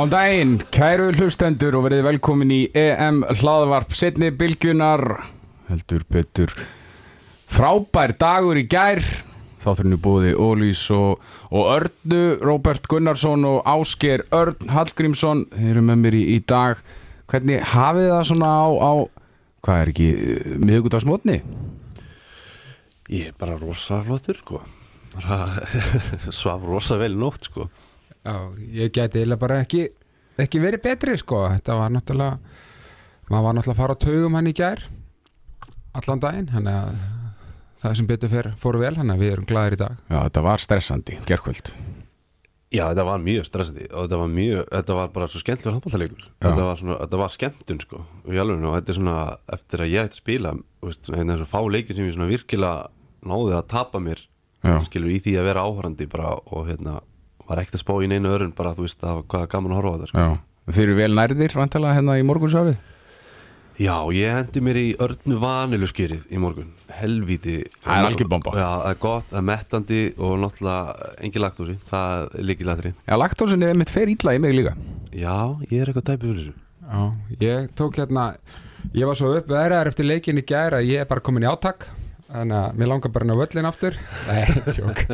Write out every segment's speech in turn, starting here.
Góðan daginn, kæru hlustendur og verið velkomin í EM hlaðvarp setni bylgjunar heldur betur frábær dagur í gær. Þátturinn er búið Ólís og, og Örnu, Róbert Gunnarsson og Ásker Örn Hallgrímsson. Þeir eru með mér í, í dag. Hvernig hafið það svona á, á hvað er ekki, miðugudagsmotni? Ég er bara rosa flottur sko. Svaf rosa vel nótt sko Já, ég gæti eiginlega bara ekki ekki verið betri sko. Þetta var náttúrulega maður var náttúrulega að fara á taugum hann í gær allan daginn hann að það sem betur fer fóru vel hann að við erum glæðir í dag. Já, þetta var stressandi, gerkvöld Já, þetta var mjög stressandi og þetta var mjög, þetta var bara svo skemmtilega handbóltaleikur þetta var svona, þetta var skemmtun sko og ég alveg og þetta er svona, eftir að ég ætti að spila þú veist, hérna þessu fá leikin sem ég svona virkilega náði að tapa mér Já. skilur í því að vera áhörandi bara og hérna, var ekkert að spá í neinu öðrun bara, þú veist, var hvað gaman að horfa á þetta sko. Já, þeir eru vel nærðir vantilega hérna í morgunsárið? Já, ég hendi mér í örnu vaniluskýrið í morgun. Helvíti Það er algjör bomba. Já, það er gott, það er mettandi og náttúrulega engin lagtósi Það er líkilættri Já, laktósin er mitt fer ítla í mig líka. Já, ég er eitthvað tæpið fyrir þessu. Já, ég tók hérna ég var svo upp verðar eftir leikin í gær að ég er bara komin í átak þannig að mér langar bara inn á völlin aftur. Nei, tjók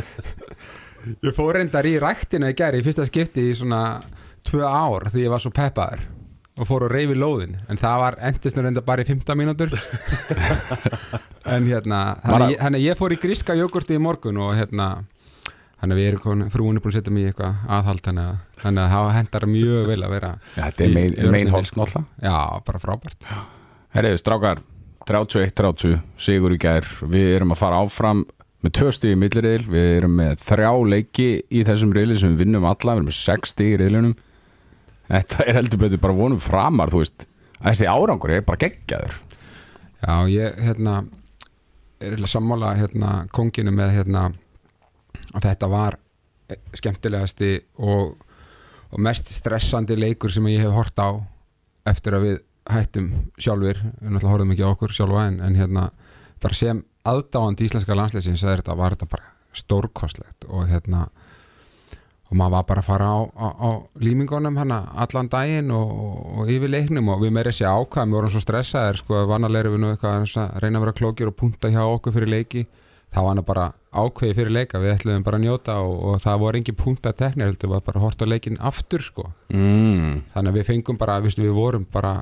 Ég fór reyndar í ræktina í gær í fyrsta skipti í svona tvö ár því ég var svo peppaður og fór að reyfi lóðin. En það var endist nú reynda bara í 15 mínútur. En hérna hann hann ég fór í gríska jógurti í morgun og hérna hann að við erum komin, frúin er búin að setja mig í eitthvað aðhald þannig að, það hendar mjög vel að vera Já, þetta er mein, í mein örninni, holst sko. náttúrulega. Já, bara frábært. Herriðu, strákar, 31-30 sigur í gær, við erum að fara áfram með tvö stíð í milliriðil. Við erum með þrjá leiki í þessum riðli sem við vinnum alla, við erum með sex stíð í riðlunum þetta er heldur betur bara vonum framar, þú veist. Þessi árangur er bara geggjaður. Já, ég hérna er eiginlega sammála hérna konginu með hérna að þetta var skemmtilegasti og, og mest stressandi leikur sem ég hef hort á eftir að við hættum sjálfur, við náttúrulega horfum ekki á okkur sjálfa en, en hérna bara sem aðdáðandi íslenska landsleysins var þetta, var þetta bara stórkostlegt og hérna og maður var bara að fara á, á, á límingunum hana allan daginn og, og, yfir leiknum og við meira sér ákvæðum, við vorum svo stressaðir sko, vanalega erum við nú eitthvað að reyna að vera klókir og punta hjá okkur fyrir leiki það var bara ákveði fyrir leika við ætluðum bara að njóta og, og það voru engin punta teknir, heldur við bara að horta leikin aftur sko, mm. þannig að við fengum bara, viðstu, við vorum bara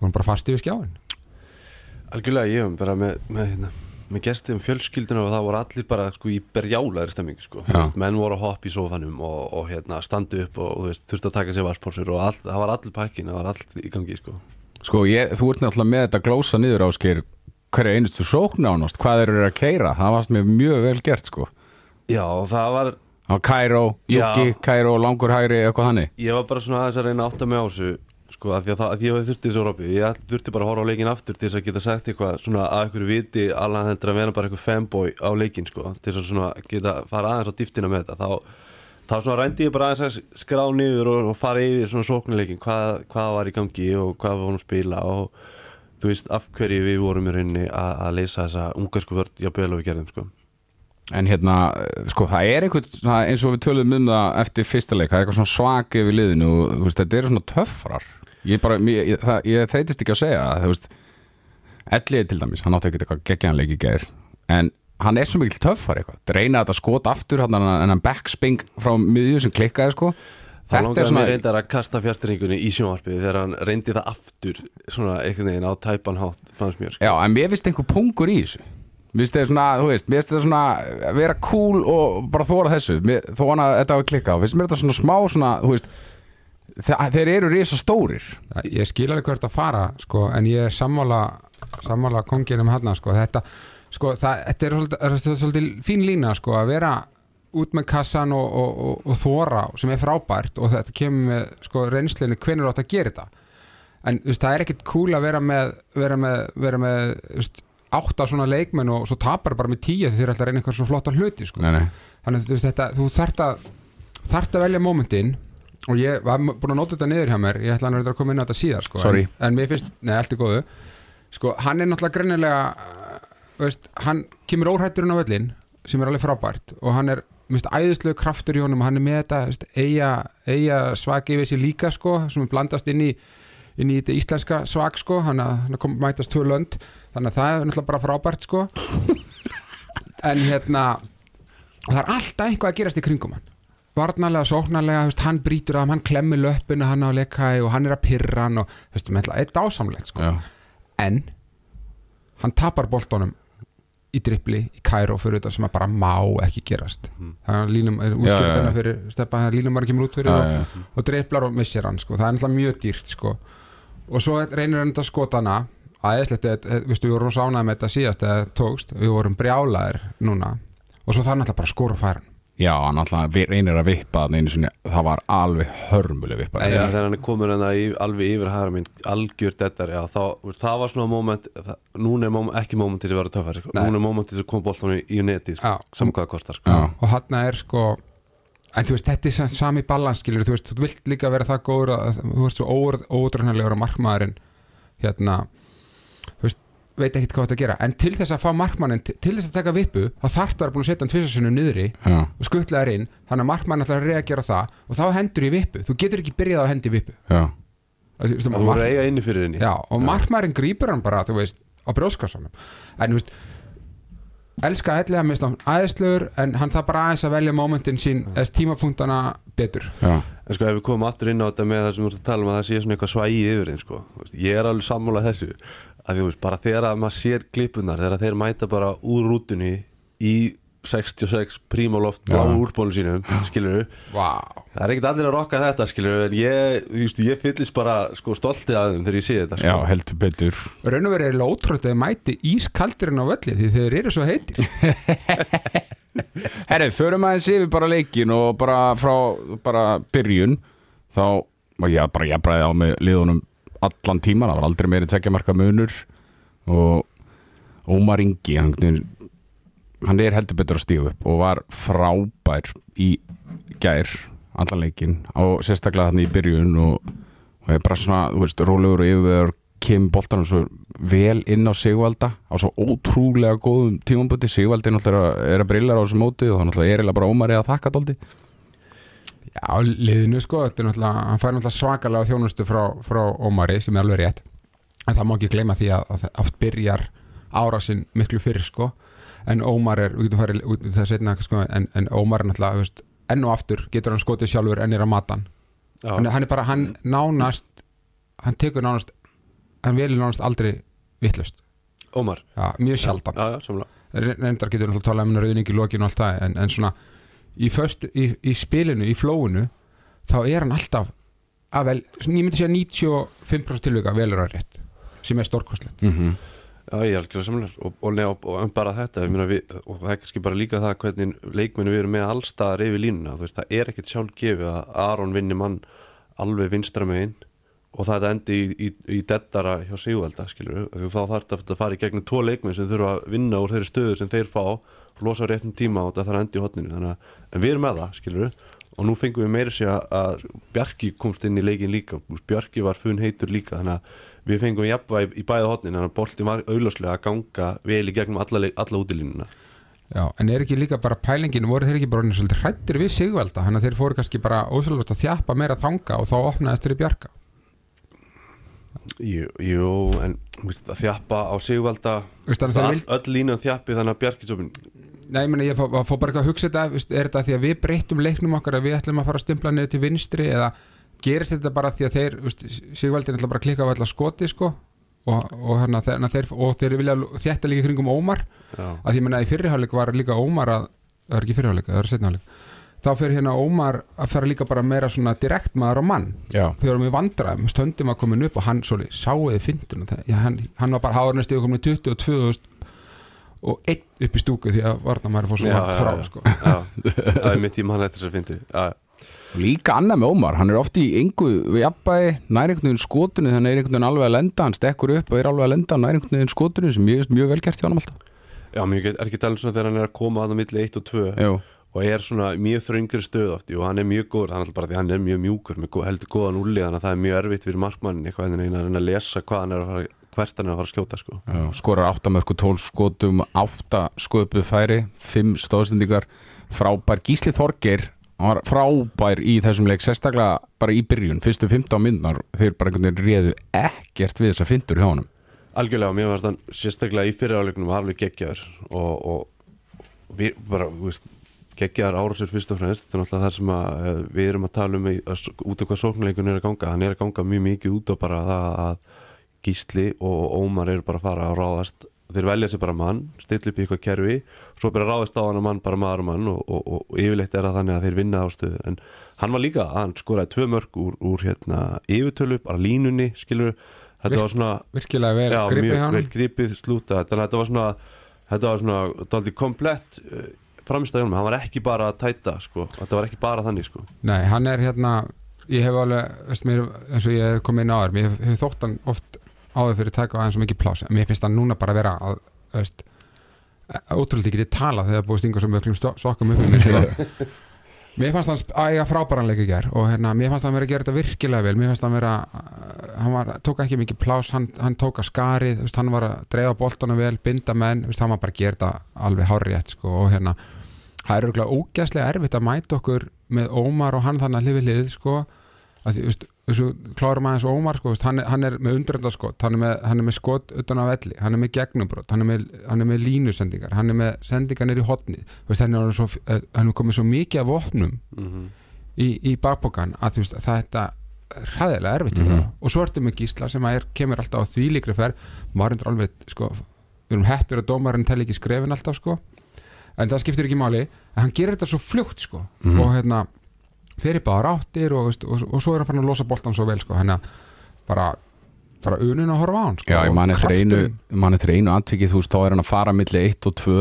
vorum bara fast yfir skjáin Algjörlega, ég hef bara með, með, hérna, með gestum fjölskylduna og það voru allir bara sko, í berjálaðri stemmingu sko. Veist, menn voru að hoppa í sofanum og, og hérna, standa upp og veist, þurfti að taka sér varspórsur og all, það var allir pakkin, það var allt í gangi sko. Sko, ég, þú ert náttúrulega með þetta glósa niður ásker hverja einustu sókn ánast, hvað þeir eru að keira það varst mér mjög vel gert, sko Já, það var, á Kæró, Júki. Kæró, Langur Hæri eitthvað hannig ég var bara svona aðeins að reyna að átta mig á þessu sko, að því að, að ég þurfti þessu rópi ég þurfti bara að horfa á leikin aftur til þess að geta sagt eitthvað svona að einhverju viti allan þetta að vera bara eitthvað fanboy á leikin sko, til þess að svona geta fara aðeins á dýftina með þetta. Þá, þá svona rændi ég bara aðeins að skrá niður og, og fara yfir svona sóknuleikin hvað, hvað var í gangi og hvað við vorum að spila og þú veist af hverju við vorum í rauninni að, að leysa þessa ungarsku vörd jafnvel og við gerðum sko. En hérna, sko, það er svona, eins og við töluðum um það eftir fyrsta leik það er eitthvað svona svak yfir liðinu og þú veist, þetta eru svona töffrar ég bara, ég, það, ég þreytist ekki að segja það, þú veist. Ellið til dæmis, hann átti ekkert eitthvað geggjanleik í gær. En hann er svo mikil töffar eitthvað. Reyna þetta skot aftur, hann en hann backsping frá miðju sem klikkaði, sko. Langaði svona- mér reyndar að kasta fjastringunni í sjónvarpið þegar hann reyndi það aftur svona einhvern veginn á tæpan hátt fannst mér sko. Já, en mér finnst einhver pungur í þessu. Mér finnst þetta svona, að vera cool og bara þóra þessu. Þó hann að þetta hafa klikkað, finnst mér þetta svona smá svona, þú veist þeir eru risa stórir ég skil alveg hvert að fara sko, en ég er sammála sammála konginum hann sko, þetta, sko, það, þetta er svolítið, er fín lína sko, að vera út með kassan og, og, og, og þóra sem er frábært og þetta kemur með sko, reynslinu hvenær átt að gera þetta? En þú veist, það er ekkit cool að vera með vera með, vera með þú veist, átta svona leikmenn og svo tapar bara með tíu þegar þeir ætla að reyna eitthvað svo flottan hluti sko. Nei, nei, þannig að þú veist þetta, þú þarft að þarft að velja momentin og ég var búin að nota þetta niður hjá mér. Ég ætla að koma inn á þetta síðar sko. En, en mér finnst, nei, allt er góðu. Sko, hann er náttúrulega greinilega uh, veist, hann kemur óhætturinn á völlin sem er alveg frábært og hann er minnst æðislegu kraftur í honum og hann er með þetta veist, eiga, eiga svag yfir sér líka sko, sem er blandast inn í inn í þetta íslenska svag sko hann kom mætast tvö lönd. Þannig að það er náttúrulega bara frábært sko. En hérna það er alltaf eitthvað að gerast í kringum hann varnarlega, sóknarlega, veist, hann brýtur að hann klemmi löppinu, hann á að leka og hann er að pyrra hann og þetta er dásamlegt sko. já, en hann tapar boltónum í drippli, í Kæró fyrir þetta sem að bara má ekki gerast það er línum, er Já, já, já. útskiptana fyrir steppa, línum bara kemur út fyrir já, og, já. og dripplar og missir hann sko. það er náttúrulega mjög dýrt sko. og svo reynir hann þetta skotana aðeinslegt, við vorum sánað með þetta síðast eða tókst, við vorum brjálaðir núna og svo það er náttúrulega bara að skora og færa hann já, hann alltaf reynir að vippa þannig einu sinni, það var alveg hörmuleg vippa já. þegar hann er komin í, alveg yfir hæra minn algjör veist, það var svona moment, það, núna er moment, ekki moment til þess að vera töffar, sko. Núna er moment til þess að koma boltanum í, neti, sko, saman hvað það kostar sko. Og hann er sko en þú veist, þetta er sami balanskilur þú veist, þú vilt líka vera það góður að þú ert svo ódrænalegur að markmaðurinn hérna veist, veit ekkert hvað þetta að gera. En til þess að fá markmannin, til til þess að taka vippu þá þarftu að vera búin að setja hann tvisasinu niðri já, og skuttlega inn, þannig að markmann ætlar að reagera það og þá hendur í vippu, þú getur ekki byrjað að hendi í vippu. Já, Þú Það mark- voru eiga inni fyrir henni. Og markmaðurinn grípur hann bara, þú veist, á brjóskassanum. En þú veist elska ellega mist hann aðeinslegur en hann þarf bara aðeins að velja momentin sín eða tímapunktana betur. Já, En sko ef við komum aftur inn á þetta með það sem við erum að tala um að það sé svona eitthvað svægi yfir þeim sko. Þú veist, Ég er alveg sammála þessu. Að þú veist, bara þegar að maður sér klippunar þegar þeir mæta bara úr rútunni í 66 prímaloft blá Já. úrbónu sínum, skilur við Vá, Það er ekkert allir að rokka þetta, skilur við en ég, þú veist, ég fyllist bara sko stoltið að þeim þegar ég sé þetta já, sko. heldur betur. Raun og verið er ótrúlega að þið mæti ískaldirinn á völli því þeir eru svo heitir. Herri, förum aðeins yfir bara leikin og bara frá bara byrjun. Þá var ég bara jafnræði á með liðunum allan tíman, það var aldrei meiri tekja marka munur. Og Ómar Ingi hann, hann er heldur betur að stíu upp og var frábær í gær allan leikin og sérstaklega þannig í byrjun og, og bara svona, þú veist, rólegur og yfirveður kemur boltanum svo vel inn á Sigvalda á svo ótrúlega góðum tímamböndi Sigvaldi náttúrulega er að brillar á þessu móti og það náttúrulega er eiginlega bara ómari að þakka dóldi Já, liðinu sko, þetta er náttúrulega hann fær náttúrulega svakalega þjónustu frá, frá Ómari sem er alveg rétt. En það má ekki gleyma því að, að oft byrjar árásinn miklu fyrir sko en Ómar er, við getum farið út í það setna sko, en, en Ómar er náttúrulega, veist, enn og aftur getur hann skotið sjálfur en er að mata hann. Já. hann, hann er bara, hann nánast hann tekur nánast hann velir nánast aldrei vittlust Ómar. Já, mjög sjaldan. Já, samlega reyndar getur náttúrulega talað um rauðning í lokinu og allt það en, en svona í, föstu, í, í spilinu, í flóinu þá er hann alltaf að vel, ég myndi segja 95% tilvika velur að rétt sem er stórkostlegt. Mm -hmm. Já, ég er algjörlega samlega og, og, og, og, og bara þetta, við, og það er kannski bara líka það hvernig leikmennu við erum með allstaðar yfir línuna, veist, það er ekkert sjálf gefið að Aron vinni mann alveg vinstra megin og það endi í, í, í dettara hjá Sigvalda, skilur við, þá þarf þetta að fara í gegnum tvo leikmenn sem þurfa að vinna úr þeirri stöðu sem þeir fá, losa réttum tíma og það þarf að endi í hotninu, þannig að við erum með það, skilur við, og nú fengum við meira sér að, Bjarki komst inn í leikin líka, Bjarki var funn heitur líka, þannig að við fengum jafnvæg í bæða hotnin, þannig að boltin var auðláslega að ganga vel í gegnum alla, alla útilínuna. Já, en er ekki líka bara pælingin voru þeir ekki bara orðnir svolítið hrættir við Sigvalda þannig að þeir fóru kannski bara ósvöldast að þjappa meira þanga og þá opnaðist þeir í bjarga Jú, jú en að þjappa á Sigvalda, all, vild, öll línan þjappi þannig að Bjarki svo Nei, meni, ég fór, fór bara eitthvað að hugsa þetta er þetta því að við breyttum leiknum okkar að við ætlum að fara að stimpla niður til vinstri eða gerist þetta bara því að þeir veist, Sigvaldi ætla bara að klikka á alla skoti sko og, og, hérna, þeir, þeir, og þeir vilja þjætta líka í kringum Ómar. Já, að ég menna í fyrriháleik var líka Ómar að það var ekki fyrriháleik, það var setniháleik þá fyrir hérna Ómar að fara líka bara meira svona direkt maður á mann. Já, þegar við vandræðum, stöndum að komin upp og hann svo sáuði fynduna? Hann, hann var bara hárnest yfir komin 22.000 og einn upp í stúku því að varnamæður fór svo vant frá já. sko. já, það er mitt í mann eftir þess að fyndi. Og líka annað með Ómar, hann er oft í yngu við jafnbæði, næri einhvern veginn skotinu þannig er einhvern veginn alveg að lenda, hann stekkur upp og er alveg að lenda, næri einhvern veginn skotinu sem mjög vel gert hjá hann alltaf. Já, mjög er ekki talað svona þegar hann er að koma að það milli 1 og 2 Jú, og er svona mjög þröngri stöð oft og hann er mjög góður, hann er bara því hann er mjög mjúkur með heldur góðan úli, þannig að það er mjög erfitt fyrir markmannin eitthvað en að reyna að lesa hvað hann er að fara, hvert hann er að fara að skjóta sko. skorar 8 mörg og 12 skotum, 8 sköpuð færi 5 stóðsendingar. Frábær, Gísli Þorgeir hann var frábær í þessum leik sérstaklega bara í byrjun, fyrstu 15 minnar þeir bara einhvern veginn réðu ekkert við þess að fintur hjá honum. Algjörlega, mér varst hann sérstaklega í fyriráleiknum alveg geggjaður og, og, og við bara, veist, geggjaðar árásir fyrst og fremst, þetta er náttúrulega það sem að, eh, við erum að tala um í, að, út af hvað sóknleikun er að ganga, hann er að ganga mjög mikið út á bara það að Gísli og Ómar eru bara að fara að ráðast þeir velja sér bara mann, stilla upp í eitthvað kerfi svo bara ráðast á hann að mann, bara maður og mann og, og, og, og yfirleitt er það þannig að þeir vinna ástöðu. En hann var líka, hann skoraði tvö mörg úr, úr hérna yfirtölu, bara línunni skilur, þetta Virk- var svona virkilega vel Já, gripið mjög hann vel gripið slúta þannig að þetta var svona þetta var svona dálítið komplett uh, framstæðunum, hann var ekki bara að tæta sko, þetta var ekki bara þannig sko. Nei, hann er hérna ég hef alveg, veist mér, eins og ég hef komið inn á þér, mér hef, hef þótt hann oft áður fyrir taka aðeins svo mikið plás en mér finnst hann núna bara að vera að, veist ótrúlega ekki tala þegar búið að stinga svo mjög sokkum upp sko. mér fannst hann að eiga frábæranleika í gær og hérna, mér fannst hann vera að gera þetta virkilega vel mér fannst hann vera hann var, tók ekki mikið plás, hann, hann tók að skarið veist, hann var að dreifa boltana vel, binda menn veist, hann var bara að gera þetta alveg hárrétt sko, og hérna, það er ógæslega erfitt að mæta okkur með Ómar og hann þannig að hlifi hlið sko, að því, veist, þessu klárum aðeins Ómar sko, hann, er, hann er með undröndaskot hann er með, hann er með skot utan á velli hann er með gegnumbrot, hann er með, hann er með línusendingar hann er með sendingar hotni veist, hann, er svo, eh, hann er komið svo mikið af vopnum mm í, í bakbókan að þú veist, þetta er hræðilega erfitt mm Mhm. og svo ertu með Gísla sem að er, kemur alltaf á því líkri ferð. Maður er alveg, sko við erum heppir að dómarinn telli ekki skrefin alltaf sko. En það skiptir ekki máli en hann gerir þetta svo fljótt sko. Mhm. og hérna fyrir bara áttir og, veist, og, og svo er hann fann að losa boltan svo vel sko. Hann bara, bara unin að horfa á hann sko, Já, ég man eftir einu, krafturinn. man eftir einu atvikið, þú veist, þá er hann að fara milli 1 og 2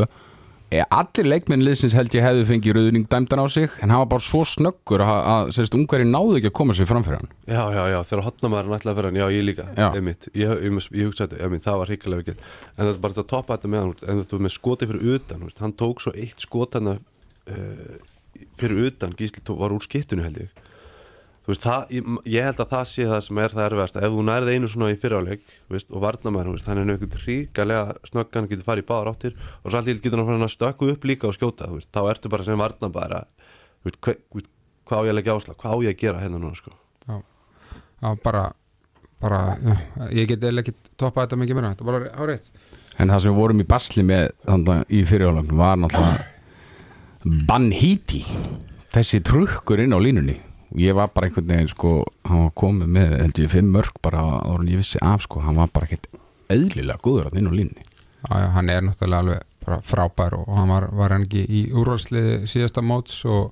e, Allir leikmennliðsins held ég hefðu fengið rauðning dæmdan á sig en hann var bara svo snöggur að, að sérst, ungveri náðu ekki að koma sér framfyrir hann. Já, já, já, þegar hotnamaðurinn ætlaði að vera hann, já, ég líka Já. einmitt, ég, ég, ég, ég hugsa þetta, einmitt, það var hrikalega vikið en þetta er bara að toppa þetta með hann en þú er með skoti fyrir utan, hann tók svo eitt skot hann uh, fyrir utan, Gísli tók, var úr skittinu held ég. Þú veist, það, ég, held að það sé það sem er það erfiðast, ef þú nærið einu svona í fyriráleik veist, og varnamæður, veist, þannig er einhvern hrikalega snöggan, getur farið í báðar áttir og svo alltaf getur hann að stökku upp líka og skjóta, þú veist, þá ertu bara sem varnamæður að, þú veist, hve, hvað á ég að leggja ásla, hvað á ég að gera hérna núna, sko? Já, bara, bara já, ég get eða ekki toppað þetta mikið meira þetta er bara árið En það sem við vorum í basli með þannig í fyrirjálagnum var náttúrulega Banhiti þessi trukkur inn á línunni. Og ég var bara einhvern veginn sko hann var komið með held ég fimm mörg bara áður en ég vissi af sko, hann var bara ekkert eðlilega góður að inn á línunni. Já, hann er náttúrulega alveg frábær og hann var, var hann ekki í úrvalsliði síðasta móts og,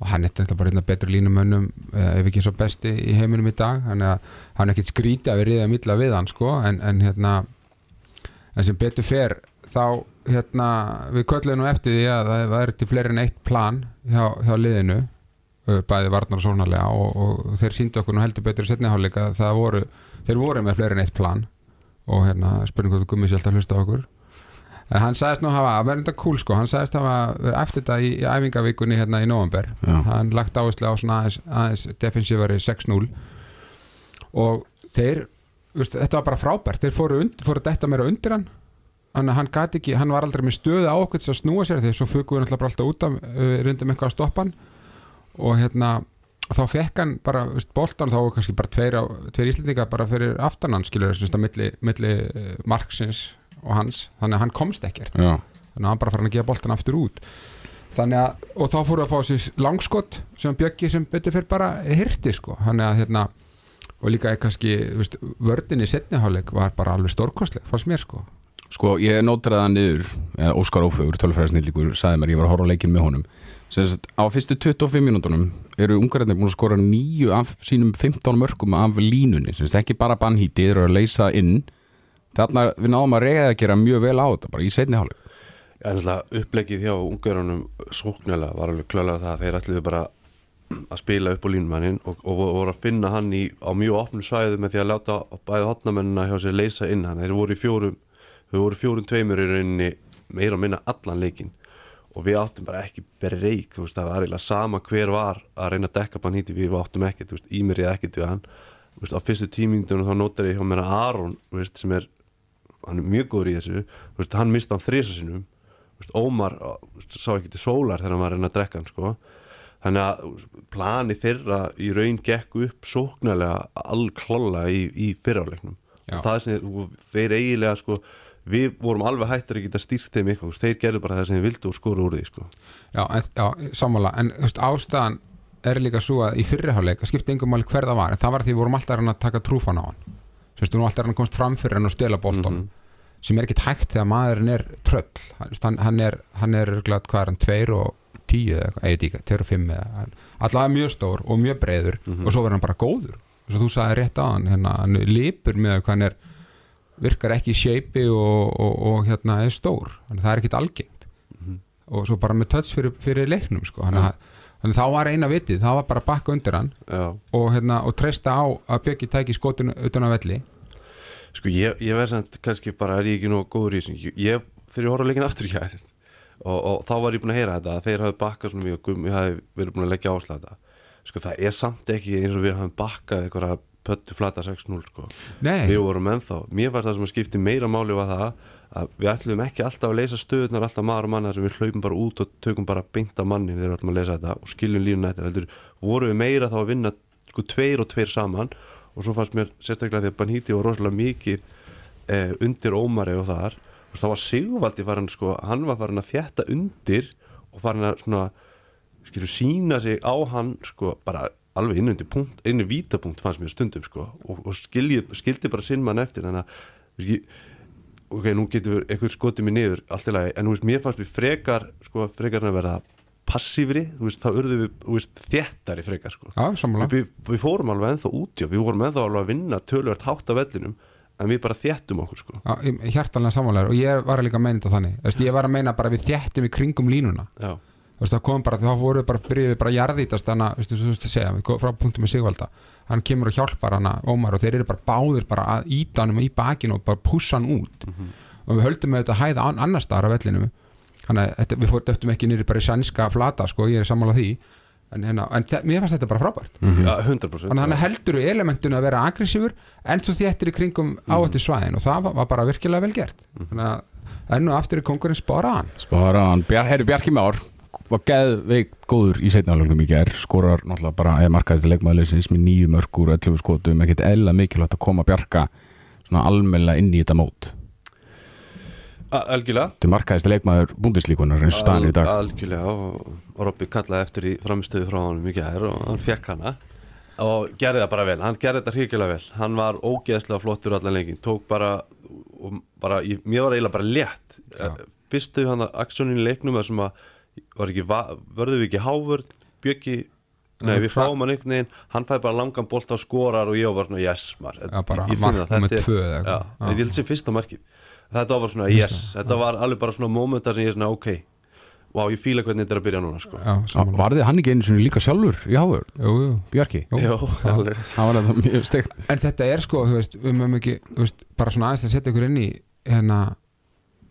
og hann er þetta bara einna betri línumönnum eh, ef ekki svo besti í heiminum í dag. Þannig að hann er ekkit skríti að við riða milla við hann sko en, en hérna en sem betur fer þá hérna við köllum nú eftir því að það er til fleiri en eitt plan hjá, hjá liðinu bæði varnar og sónalega og, og þeir síndu okkur nú heldur betur í setniháleika það voru, þeir voru með fleiri en eitt plan og hérna spurning hvort gummi sér alltaf að hlusta okkur. En hann sagðist nú hafa, verða þetta cool sko hann sagðist hafa verið eftir þetta í, í æfingavíkunni hérna í november, Já. hann lagt áherslu á svona aðeins, aðeins defensívari 6-0 og þeir veist, þetta var bara frábært, þeir fóru, und, fóru detta meira undir hann hann, hann gat ekki, hann var aldrei með stöðu á okkur til að snúa sér því svo fuku við náttúrulega bara alltaf út af uh, reyndum eitthvað að stoppa hann. Og hérna þá fekk hann bara, veist, boltan þá kannski bara tveir, tveir íslendinga bara fyrir aftan hann skilur þess að milli, milli uh, marksins og hans, þannig að hann komst ekkert. Já, þannig að hann bara farin að gefa boltan aftur út. Þannig að, og þá fóru að fá sér langskott sem Bjöggi sem betur fyrir bara hirti sko, þannig að hérna og líka kannski, veist, vördin í setniháleik var bara alveg stórkostleg fannst mér sko, sko ég nótraði það niður Óskar Ófögur, tölfræðisnillíkur sagði mér, ég var að horfa leikin með honum. Sagt, á fyrstu 25 mínútonum eru ungarinn búin að skora nýju af sínum 15 mörgum af línunni. Sagt, ekki bara bannhíti, þeir eru að leysa inn. Þarna við náðum að reyða að gera mjög vel á þetta bara í seinni hálfleik. En alltaf upplegið hjá ungverunum sóknjöla var alveg klálega það að þeir ætluðu bara að spila upp á línumannin og, og voru að finna hann í, á mjög opnum svæðu með því að láta bæði hotnamennina hjá sér leysa inn. Hann þeir voru í fjórum, þeir voru fjórum tveimur í rauninni meira og minna allan leikin og við áttum bara ekki breyk, veist, það var eiginlega sama hver var að reyna að dekka bara nýtti við áttum ekkert, ímir ég ekkert við hann. Veist, á fyrstu tímingdunum þá notar ég hjá mér að Aron, veist, sem er hann er mjög góður í þessu, hann mista hann þrisa sinum, Ómar sá ekki til sólar þegar hann var að reyna að drekka hann, sko. Þannig að plani þeirra í raun gekk upp sóknarlega allklála í, í fyrráleiknum Já. og það er sem þeir eiginlega sko, við vorum alveg hættir að geta stýrt þeim eitthvað, þeir gerðu bara það sem þeir vildu og skoru úr því, sko. Já, en, já sammála, en veist, ástæðan er líka svo að í fyrriháleik að skipta yngum máli hver það var, en það var því við vorum alltaf að taka trúfan á hann. Veist, við vorum alltaf að komast fram fyrir hann og stela bolton sem er ekkit hægt þegar maðurinn er tröll. Hann, hann, er, hann er örugglega, hvað er hann, tveir og tíu eða eitthvað, tveir og fimm eða, allavega mjög stór og mjög breiður og svo verður hann bara góður virkar ekki í shapei og, og, og hérna er stór, þannig að það er ekkit algengt. Og svo bara með töts fyrir, fyrir leiknum sko. þannig, að, þannig að þá var eina vitið. Það var bara að bakka undir hann og, hérna, og treysta á að Bjöggi tæki skotinu utan á velli. Sko, ég, ég verð samt kannski bara er ég ekki nóg góður í þessu? Ég, þegar ég horf að leikin aftur í kæri og, og þá var ég búin að heyra þetta að þeir hafi bakkað svona mjög og Gummi hafi verið búin að leggja áslag þetta. Sko, það er samt ekki eins og við hafum bakkað einhverja pöttu flata 6-0 sko. Nei, við vorum ennþá, mér var það sem að skipti meira máli var það að við ætlum ekki alltaf að leysa stöðunar alltaf maður og mann þar sem við hlaupum bara út og tökum bara beint af manni þegar við ætlum að leysa þetta og skiljum lífuna eftir heldur vorum við meira þá að vinna sko tveir og tveir saman og svo fannst mér sérstaklega því að Banhíti var rosalega mikið eh, undir Ómari og þar. Og þá var Sigvaldi farin sko, hann var farin að fjetta undir og farin að svona skilju sína sig á hann sko bara alveg inn undir punkt, inn í vítapunkt fannst mér stundum sko og, og skilji, skildi bara sinn mann eftir þannig að ég, ok, nú getur við eitthvað skotið mér niður allt í lagi, en þú veist, mér fannst við frekar sko, frekar en að verða passífri þú veist, þá urðum við, þú veist, þéttari frekar sko, já, sammála. Við, við fórum alveg ennþá útjá, við vorum ennþá alveg að vinna tölvöld hátt af vellinum, en við bara þéttum okkur sko, Já, ég- hjartanlega sammálaður og ég var líka að meina þetta þannig veist, ég var að meina bara við þéttum í kringum línuna. Já, það kom bara, þá voru við bara byrjuði bara að jarðítast þannig að, þú veist að segja, við kom frá punktum með Sigvalda. Hann kemur og hjálpar hana Ómar og þeir eru bara báðir bara að íta hann í bakinu og bara pússa hann út. Og við höldum með þetta að hæða an, annars staðar á vellinum. Þannig að þetta, við fór döttum ekki nýri bara í sænska flata sko, ég er sammála því. En, hérna, en þe- mér fannst þetta bara frábært. Já 100% þannig að hann heldur við elementinu að vera aggressífur en þú þéttir í kringum áhættu svæðin og það var, bara virkilega vel gert. Þannig að enn og aftur er kongurinn spara hann Spara hann, Bjar, herri Bjarki Már var geðveikt góður í setnaflögnum í gær. Skorar náttúrulega bara eða markaðist leikmaðurleysins með nýju mörgur og 11 skotum. Ekkert eðla mikilvægt að koma Bjarka svona almennilega inn í þetta mót. Algjörlega. Þetta er markaðist leikmaður búndislíkunar eins og staðan er í dag. Al- algjörlega og, Robby kallaði eftir í framistöðu frá honum í gær og hann fekk hana. Og gerði það bara vel, hann gerði þetta hrikilega vel. Hann var ógeðslega flottur allan leikin tók bara, bara ég, mér var eiginlega bara létt. Fyrstu hann að aksjónin leiknum þar sem að var vörðu við ekki hávörð bjöggi, nei við fáum hann einhvern veginn hann fæði bara langan bolt á skorar og ég var svona yes mar, Já, bara ég, ég mark finn það, þetta er- tvö eða já, eitthvað. Já. ég held sem fyrsta markið þetta var svona yes, þetta var alveg bara svona momentar sem ég er svona ok Vá, ég fíla hvernig þetta er að byrja núna sko. já, sammála Varði hann ekki einu sinni líka sjálfur í háður, jú, jú. Bjarki? Jú. Jó, alveg Það var þetta mjög steikt en þetta er sko, þú veist, við mögum ekki þú veist, bara svona aðeins að setja ykkur inn í hérna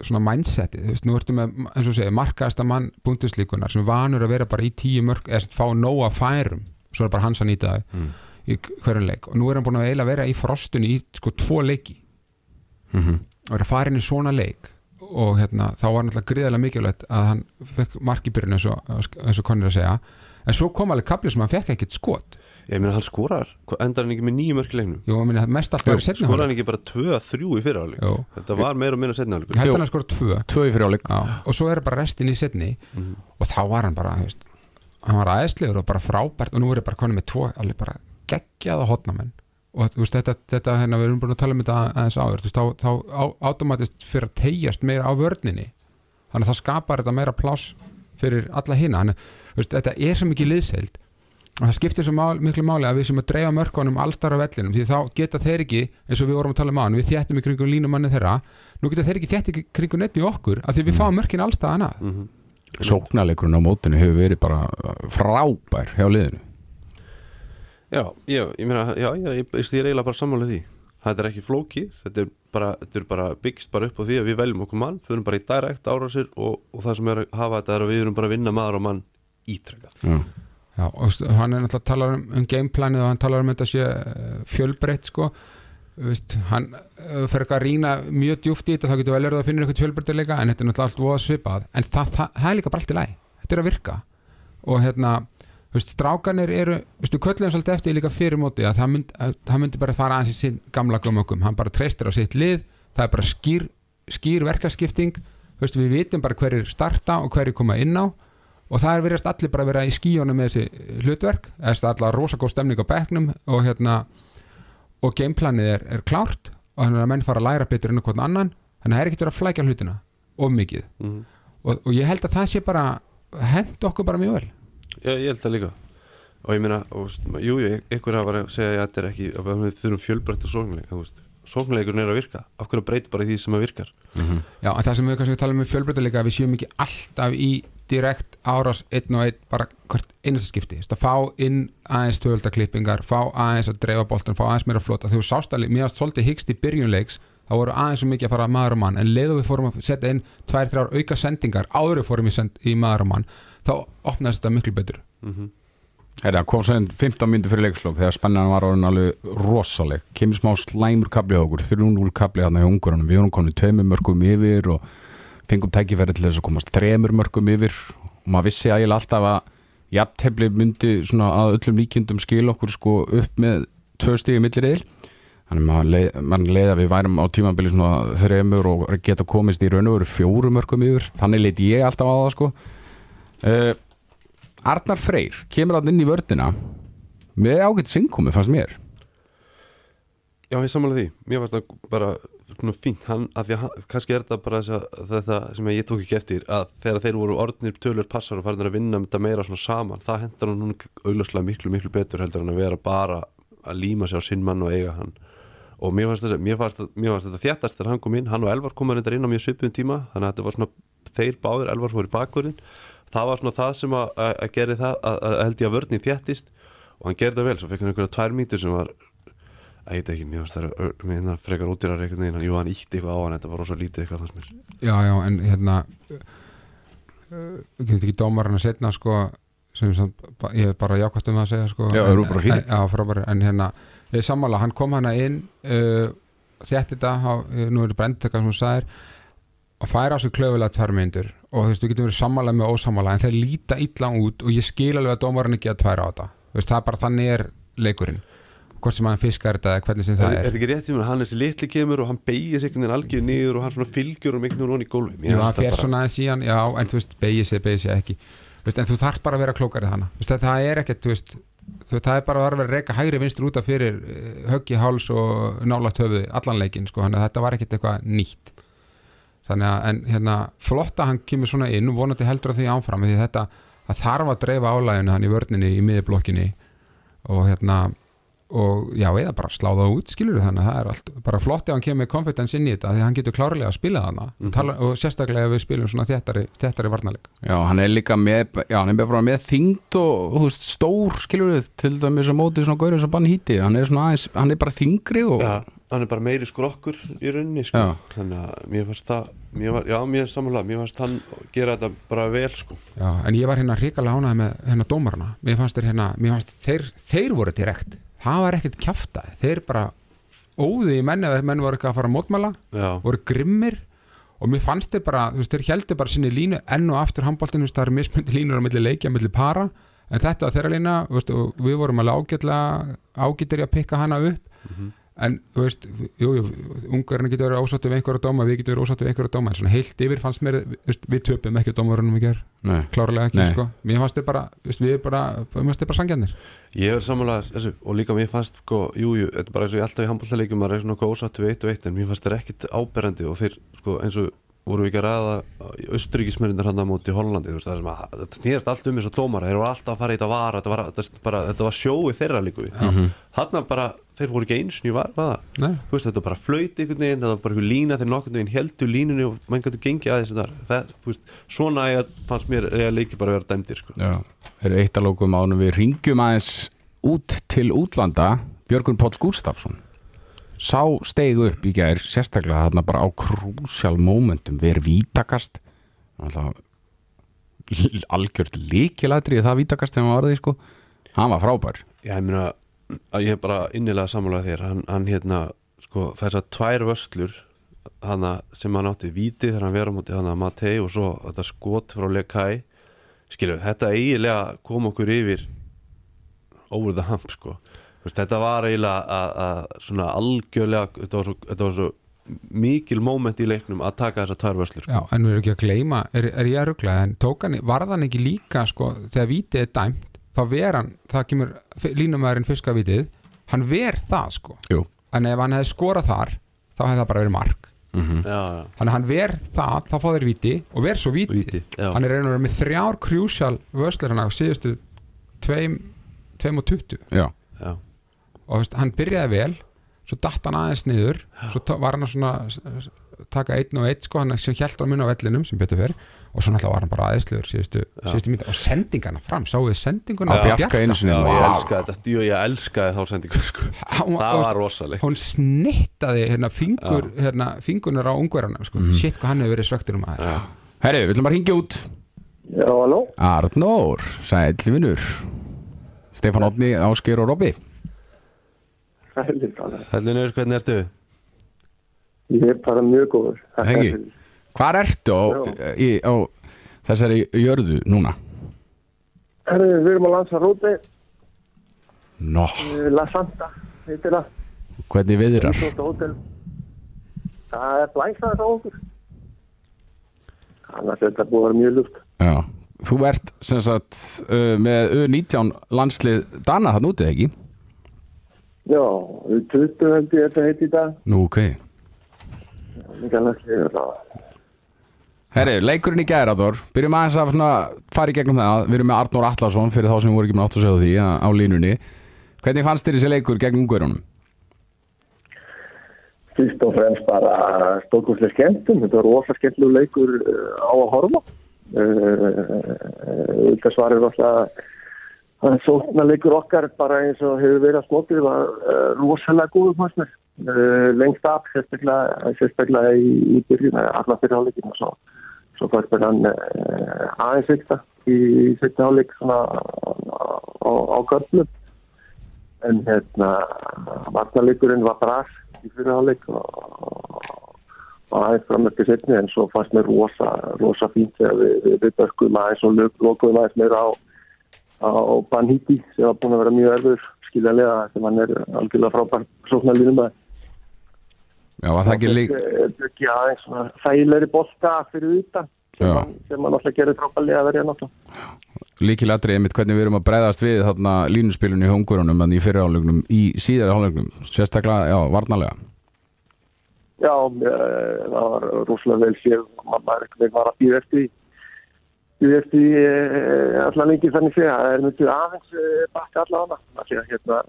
svona mindseti, þú veist, nú ertu með eins og segja, markaðasta mann búndislíkunar sem vanur að vera bara í tíu mörg eða sem fá nóga færum, svo er bara hans að nýta það Mm. í hverjum leik. Og nú er hann búin að eiginlega vera í frostunni í sko tvo leiki. Mm og er að fara inn í svona leik. Og hérna, þá var náttúrulega gríðarlega mikilvægt að hann fekk mark í byrjun eins og, og konir að segja. En svo kom alveg kapli sem hann fekk ekkert skot Ég meina hann skorar, endar hann ekki með nýju mörk í leiknum? Jú, minna, mest alltaf verið setni Skorar hann ekki bara 2-3 í Jú. Þetta var meira og minna setni áleik Ég held Jú. hann að skora tvö. Tvö í fyrirjáleik Já, og svo er bara restin í setni Mhm. og þá var hann bara þú veist, hann var aðeinslegur og bara frábært. Og nú er ég bara konið með tvo alveg bara geggjaða hotnamenn. Og þú veist, þetta, þetta hérna, við erum búin að tala um þetta aðeins áður, þú veist, þá, þá á, automatist fyrir að tegjast meira á vörninni. Þannig að það skapar þetta meira pláss fyrir alla hina. Þannig, þú veist, þetta er svo mikið liðseild og það skiptir svo mál, miklu máli að við sem að dreifa mörkunum allstar á vellinum því þá geta þeir ekki, eins og við vorum að tala um á við þéttum í kringum línumanni þeirra. Nú geta þeir ekki þétt í kringum í okkur af því við fáum mörkin allstaðan að Mhm. Sóknarleikurinn á mótinu hefur verið bara frábær hjá liðinu. Já, já, ég meina, já, ég, ég, ég er eiginlega bara sammála því. Þetta er ekki flókið, þetta er bara, þetta er bara byggst bara upp á því að við veljum okkur mann Förum bara í direkt árásir og, og það sem er að hafa þetta er að við erum bara að vinna maður og mann ítrekka Já, og hann er náttúrulega að tala um, um gameplanið og hann talar um þetta sé eh, fjölbreytt sko. Vist, hann uh, fer ekki að rýna mjög djúft í þetta þá getur vel verið að finna eitthvað fjölbreytileika en þetta er náttúrulega allt voða svipað. En það, það, það er líka bara allt í læg þetta er að virka. Og hérna veist, strákanir eru, veistu, köllum svolítið eftir líka fyrir móti að það, mynd, að það myndi bara fara aðeins í sinn gamla gömökum hann bara treystir á sitt lið það er bara skýr, skýr verkaskipting. Veistu, við vitum bara hverjir starta og hverjir koma inn á og það er verið allir bara að vera í skíjónu með þessi hlutverk. Það er allar rosa góð stemning á bekknum og hérna og gameplanið er, er klárt og þannig að menn fara að læra betur inn á hvern annan. Þannig að það er ekkert verið að flækja hlutina of mikið. Mm. og, og ég held að það sé bara hend okkur bara mjög vel. Já, ég held það líka. Og ég meina, og, veist, jú, jú, ykkur hafa verið að segja að þetta er ekki að við þurfum fjölbreytta sóknleik. Sóknleikurinn er að virka. Af hverju breyta bara því sem að virkar? Já, en það sem við kannski tala um fjölbreytileika að við séum ekki alltaf í direkt árás einn og einn bara hvert einasta skipti. Þess að fá inn aðeins tvöldaklippingar fá aðeins að dreifa boltan, fá aðeins meira að flota. Þegar við sástali, mér svolítið hyggst í byrjunleiks þá voru aðeins svo mikið að fara maður og mann. En leiðu við fórum að setja inn tvær, þrjár auka sendingar áður við fórum í, send, í maður og mann þá opnaðist þetta miklu betur. Mm Þetta kom sem 15 myndir fyrir leikslokk þegar spennan var orðin alveg rosaleg. Kemur smá slæmur kapli á okkur 3-0 kapli þarna í ungurunum við vorum komin tveimur mörgum yfir og fengum tækifæri til þess að komast þremur mörgum yfir. Og maður vissi að ég alltaf að jafntefli myndi svona að öllum líkindum skil okkur sko upp með tvö stíði millir eil þannig maður leið, maður leið að við værum á tímabili svona þremur og geta komist í raun og veru fjóru mörgum yfir. Þannig leiti ég alltaf á það sko. Uh, Arnar Freyr kemur að inn í vördina með ágætt syngkomi fannst mér. Já, ég samanlega því, mér var þetta bara svona fínt, hann, að því að hann, kannski er þetta bara þess þetta sem ég tók ekki eftir að þegar þeir voru orðnir tölur passar og farinir að vinna með þetta meira svona saman það hendur hann núna augljóslega miklu, miklu betur heldur en að vera bara að líma sig á sinn mann og eiga hann. Og mér fannst, þessi, mér fannst, mér fannst þetta þjættast þegar hann kom inn, hann og Elvar komaði reyndar inn á mjög svipum tíma, þannig að þetta var svona þeir báðir, Elvar fór í bakvörðin það var svona það sem að, að, að geri það að, að held ég að vörðin þjættist og hann gerði það vel, svo fekk hann einhverja tvær mínútur sem var að ég veit ekki, mér varst það mér finnst það frekar útýrar einhvern veginn, jú hann ítti eitthvað á hann þetta var rosa lítið eitthvað fannst mér. Já, já, en hérna uh, við kemum ekki dómarinn að setna sko, sem samt ég er bara jákvæmt um það að segja sko, Já, en, eru bara en, Já, frábæri, en hérna ég er sammála, hann kom hana inn uh, þétt þetta, nú er þetta brendtöka sem hún sagðir og færa á sig klöfulega tvær myndur og þú veist, við getum verið sammála með ósammála en þeir líta illa út og ég skil alveg að dómarinn ekki að tværa á þetta. Þú veist, það er bara þannig er leikurinn hvort sem hann fiskar þetta eða hvernig sem er, það er er. þetta ekki rétt í mér að hann þessi litli kemur og hann beigir sig einhvern veginn algjör niður og hann svona fylgjur um einhvern veginn í gólfi Mér Já, það fer svona aðeins í hann, já, en þú veist, beigir sig, beigir sig ekki. Veist, en þú þarft bara að vera klókari þannig veist, það er ekkert, þú veist það er bara að vera að reyka hægri vinstur út af fyrir uh, höggi háls og nálægt höfuði allan leikinn, sko, að þetta var ekkert eitthvað nýtt. Þannig að, en hérna flotta hann kemur svona inn og vonandi heldur að því áfram því þetta, það þarf að dreifa álæginu hann í vörninni í miðblokkinni og hérna og já, eða bara sláða út, skilur þannig að það er allt, bara flott ef hann kemur með confidence inn í þetta því hann getur klárlega að spila þarna Mhm. Tala, og sérstaklega ef við spilum svona þéttari, þéttari varnarleik Já, hann er líka með, já, hann er bara með þyngd og, þú veist, stór, skilur við til dæmis að móti svona gaurið sem bann híti hann er svona aðeins, hann er bara þingri og Já, hann er bara meiri skrokkur í rauninni sko. Þannig að mér fannst það mér var, já, mér samanlega, mér fannst hann gera þetta bara vel sko. já, en ég var hérna það var ekkert kjaftaði þeir bara óði í menni að menn voru eitthvað að fara að mótmæla já, voru grimmir og mér fannst þeir bara, þú veist, þeir heldur bara sinni línu enn og aftur handbóltinu, það eru mismöndi línur á milli leikja, milli para en þetta var þeirra lína, þú veist, og við vorum alveg ágætlega, ágættir í að pikka hana upp en, þú veist, jú, jú ungarinn getur verið ósáttu við einhverja dóma við getur verið ósáttu við einhverja dóma, en svona heilt yfir fannst mér veist, við töpum ekki dómarunum í ger Nei, klárlega ekki, Nei. sko, mér fannst þeir bara veist, við bara, bara sangjannir ég er samanlega þessu, og líka mér fannst sko, jú, jú, þetta er bara eins og ég alltaf í handbóltaleikum maður er svona ósattu við eitt og eitt en mér fannst þeir ekkit áberandi og þeir sko, eins og voru við ekki að ræða austuríkismörindar hann á móti Hollandi veist, að, þetta snýrst allt um þess að dómara þeir voru alltaf að fara í þetta var þetta var, þetta, bara, þetta var sjói þeirra líku þarna bara, þeir voru ekki eins og var Nei. þú veist, þetta var bara flöyti einhvern veginn, þetta var bara lína þegar nokkurn veginn heldur línunni og mann gætu gengið aðeins það, veist, svona ég, fannst mér ég leiki bara að vera dæmdir sko. þeir eru eitt að lókum ánum við ringjum aðeins út til útlanda. Björgun Páll Gústafsson sá steig upp í gær sérstaklega þarna bara á krúsjál momentum verið vítakast. Alltaf algjört líkilætrið það vítakast sem hann varði sko. Hann var frábær. Já, ég meina að ég er bara innilega sammálaði þér. Hann, hann hérna, sko, þessar tvær vöslur hana, sem hann átti víti þegar hann vera á móti hana Matei og svo þetta skot frá Lekai. Skilju, þetta eiginlega kom okkur yfir over the hump, sko veist, þetta var eiginlega að, að svona algjörlega, þetta var svo, þetta var svo mikil moment í leiknum að taka þessar tvær vöslur, sko. Já, en við erum ekki að gleyma, er, er ég að ruggla en tók hann, varð hann ekki líka sko, þegar vítið er dæmt, þá ver hann það kemur línumæðurinn fiska vítið hann ver það sko Jú. en ef hann hefði skorað þar þá hefði það bara verið mark mm Já, já, þannig hann ver það, þá fá þeir víti og ver svo víti, víti, já. hann er reynur með þrjár krjúsjál vöslir hann á síðustu tveim, tveim og tuttu já, já. Og veist, hann byrjaði vel svo datt hann aðeins niður svo var hann að svona taka einn og einn sko, hann sem hjælt á mun á vellinum sem betur fyrr og svo náttúrulega var hann bara aðeinsluður síðustu, síðustu mínútu. Og sendingana fram, sáu þið sendinguna á Bjarka einu sinni. Já, ég elskaði þetta, jú, ég elskaði þá sendingu, sko. Það var rosalegt. Hún snittaði hérna, fingur, hérna, fingunar á ungverðanum sko. shit hvað hann hefur verið svektur um aðeins. Herri, við ætlum að ringja út. Já, halló? Arnór, sæll Hellinur, hvernig ertu? Ég er bara mjög góður. Hengi. Hvar ertu á, í, á þessari jörðu núna? Herru, við erum að lansa róti, Nó, La Santa, heitir það. hvernig viðrar? Það er blæsaðið á okkur. Annars er þetta búið að vera mjög luft. Já, þú ert sem sagt uh, með U19 landslið Dana þann útið ekki? Já, við 20 held ég þetta heiti í dag. Nú, ok Líka landslið er það. Herri, leikurinn í gæraður Byrjum aðeins að svona, fara í gegnum það Við erum með Arnór Atlason fyrir þá sem voru ekki með átt að segja því á, línunni Hvernig fannst þér þessi leikur gegn ungverunum? Fyrst og fremst bara stórkoslega skemmtum. Þetta var rosa skemmtlegu leikur uh, á að horfa. Það svarir alltaf að sókna leikur okkar bara eins og hefur verið að smótið var uh, rosalega góður fannst mér. Uh, lengst af, sérstaklega, í, í byrjun, allar fyrir hálfleikin og svo, svo fannst mér hann uh, aðeins vikta í setja svona á, köflum en hérna varnarleikurinn var bras í fyrirháleik og, og aðeins fram eftir setni en svo fannst mér rosa, rosa fínt þegar við, við, við börkum aðeins og lokuðum aðeins meira á, á Banhíti sem var búin að vera mjög erfur skiljanlega sem hann er algjörlega frábær sóknarlínum að Já, var það ekki leik ekki aðeins svona þægilegri bolta fyrir utan sem Já. hann, hann alltaf gerir frábærlega að verja náttúrulega líkilatri einmitt hvernig við erum að bregðast við þarna línuspilunni í ungverunum en í fyrirhálegnum í síðari hálegnum sérstaklega, já, varnalega Já, eh, það var rosalega vel séð og maður var að býða eftir því. Býða eftir því, eh, allan lengi þannig sé að það er myndið aðeins eh, bakka alla hana Af því að, hérna,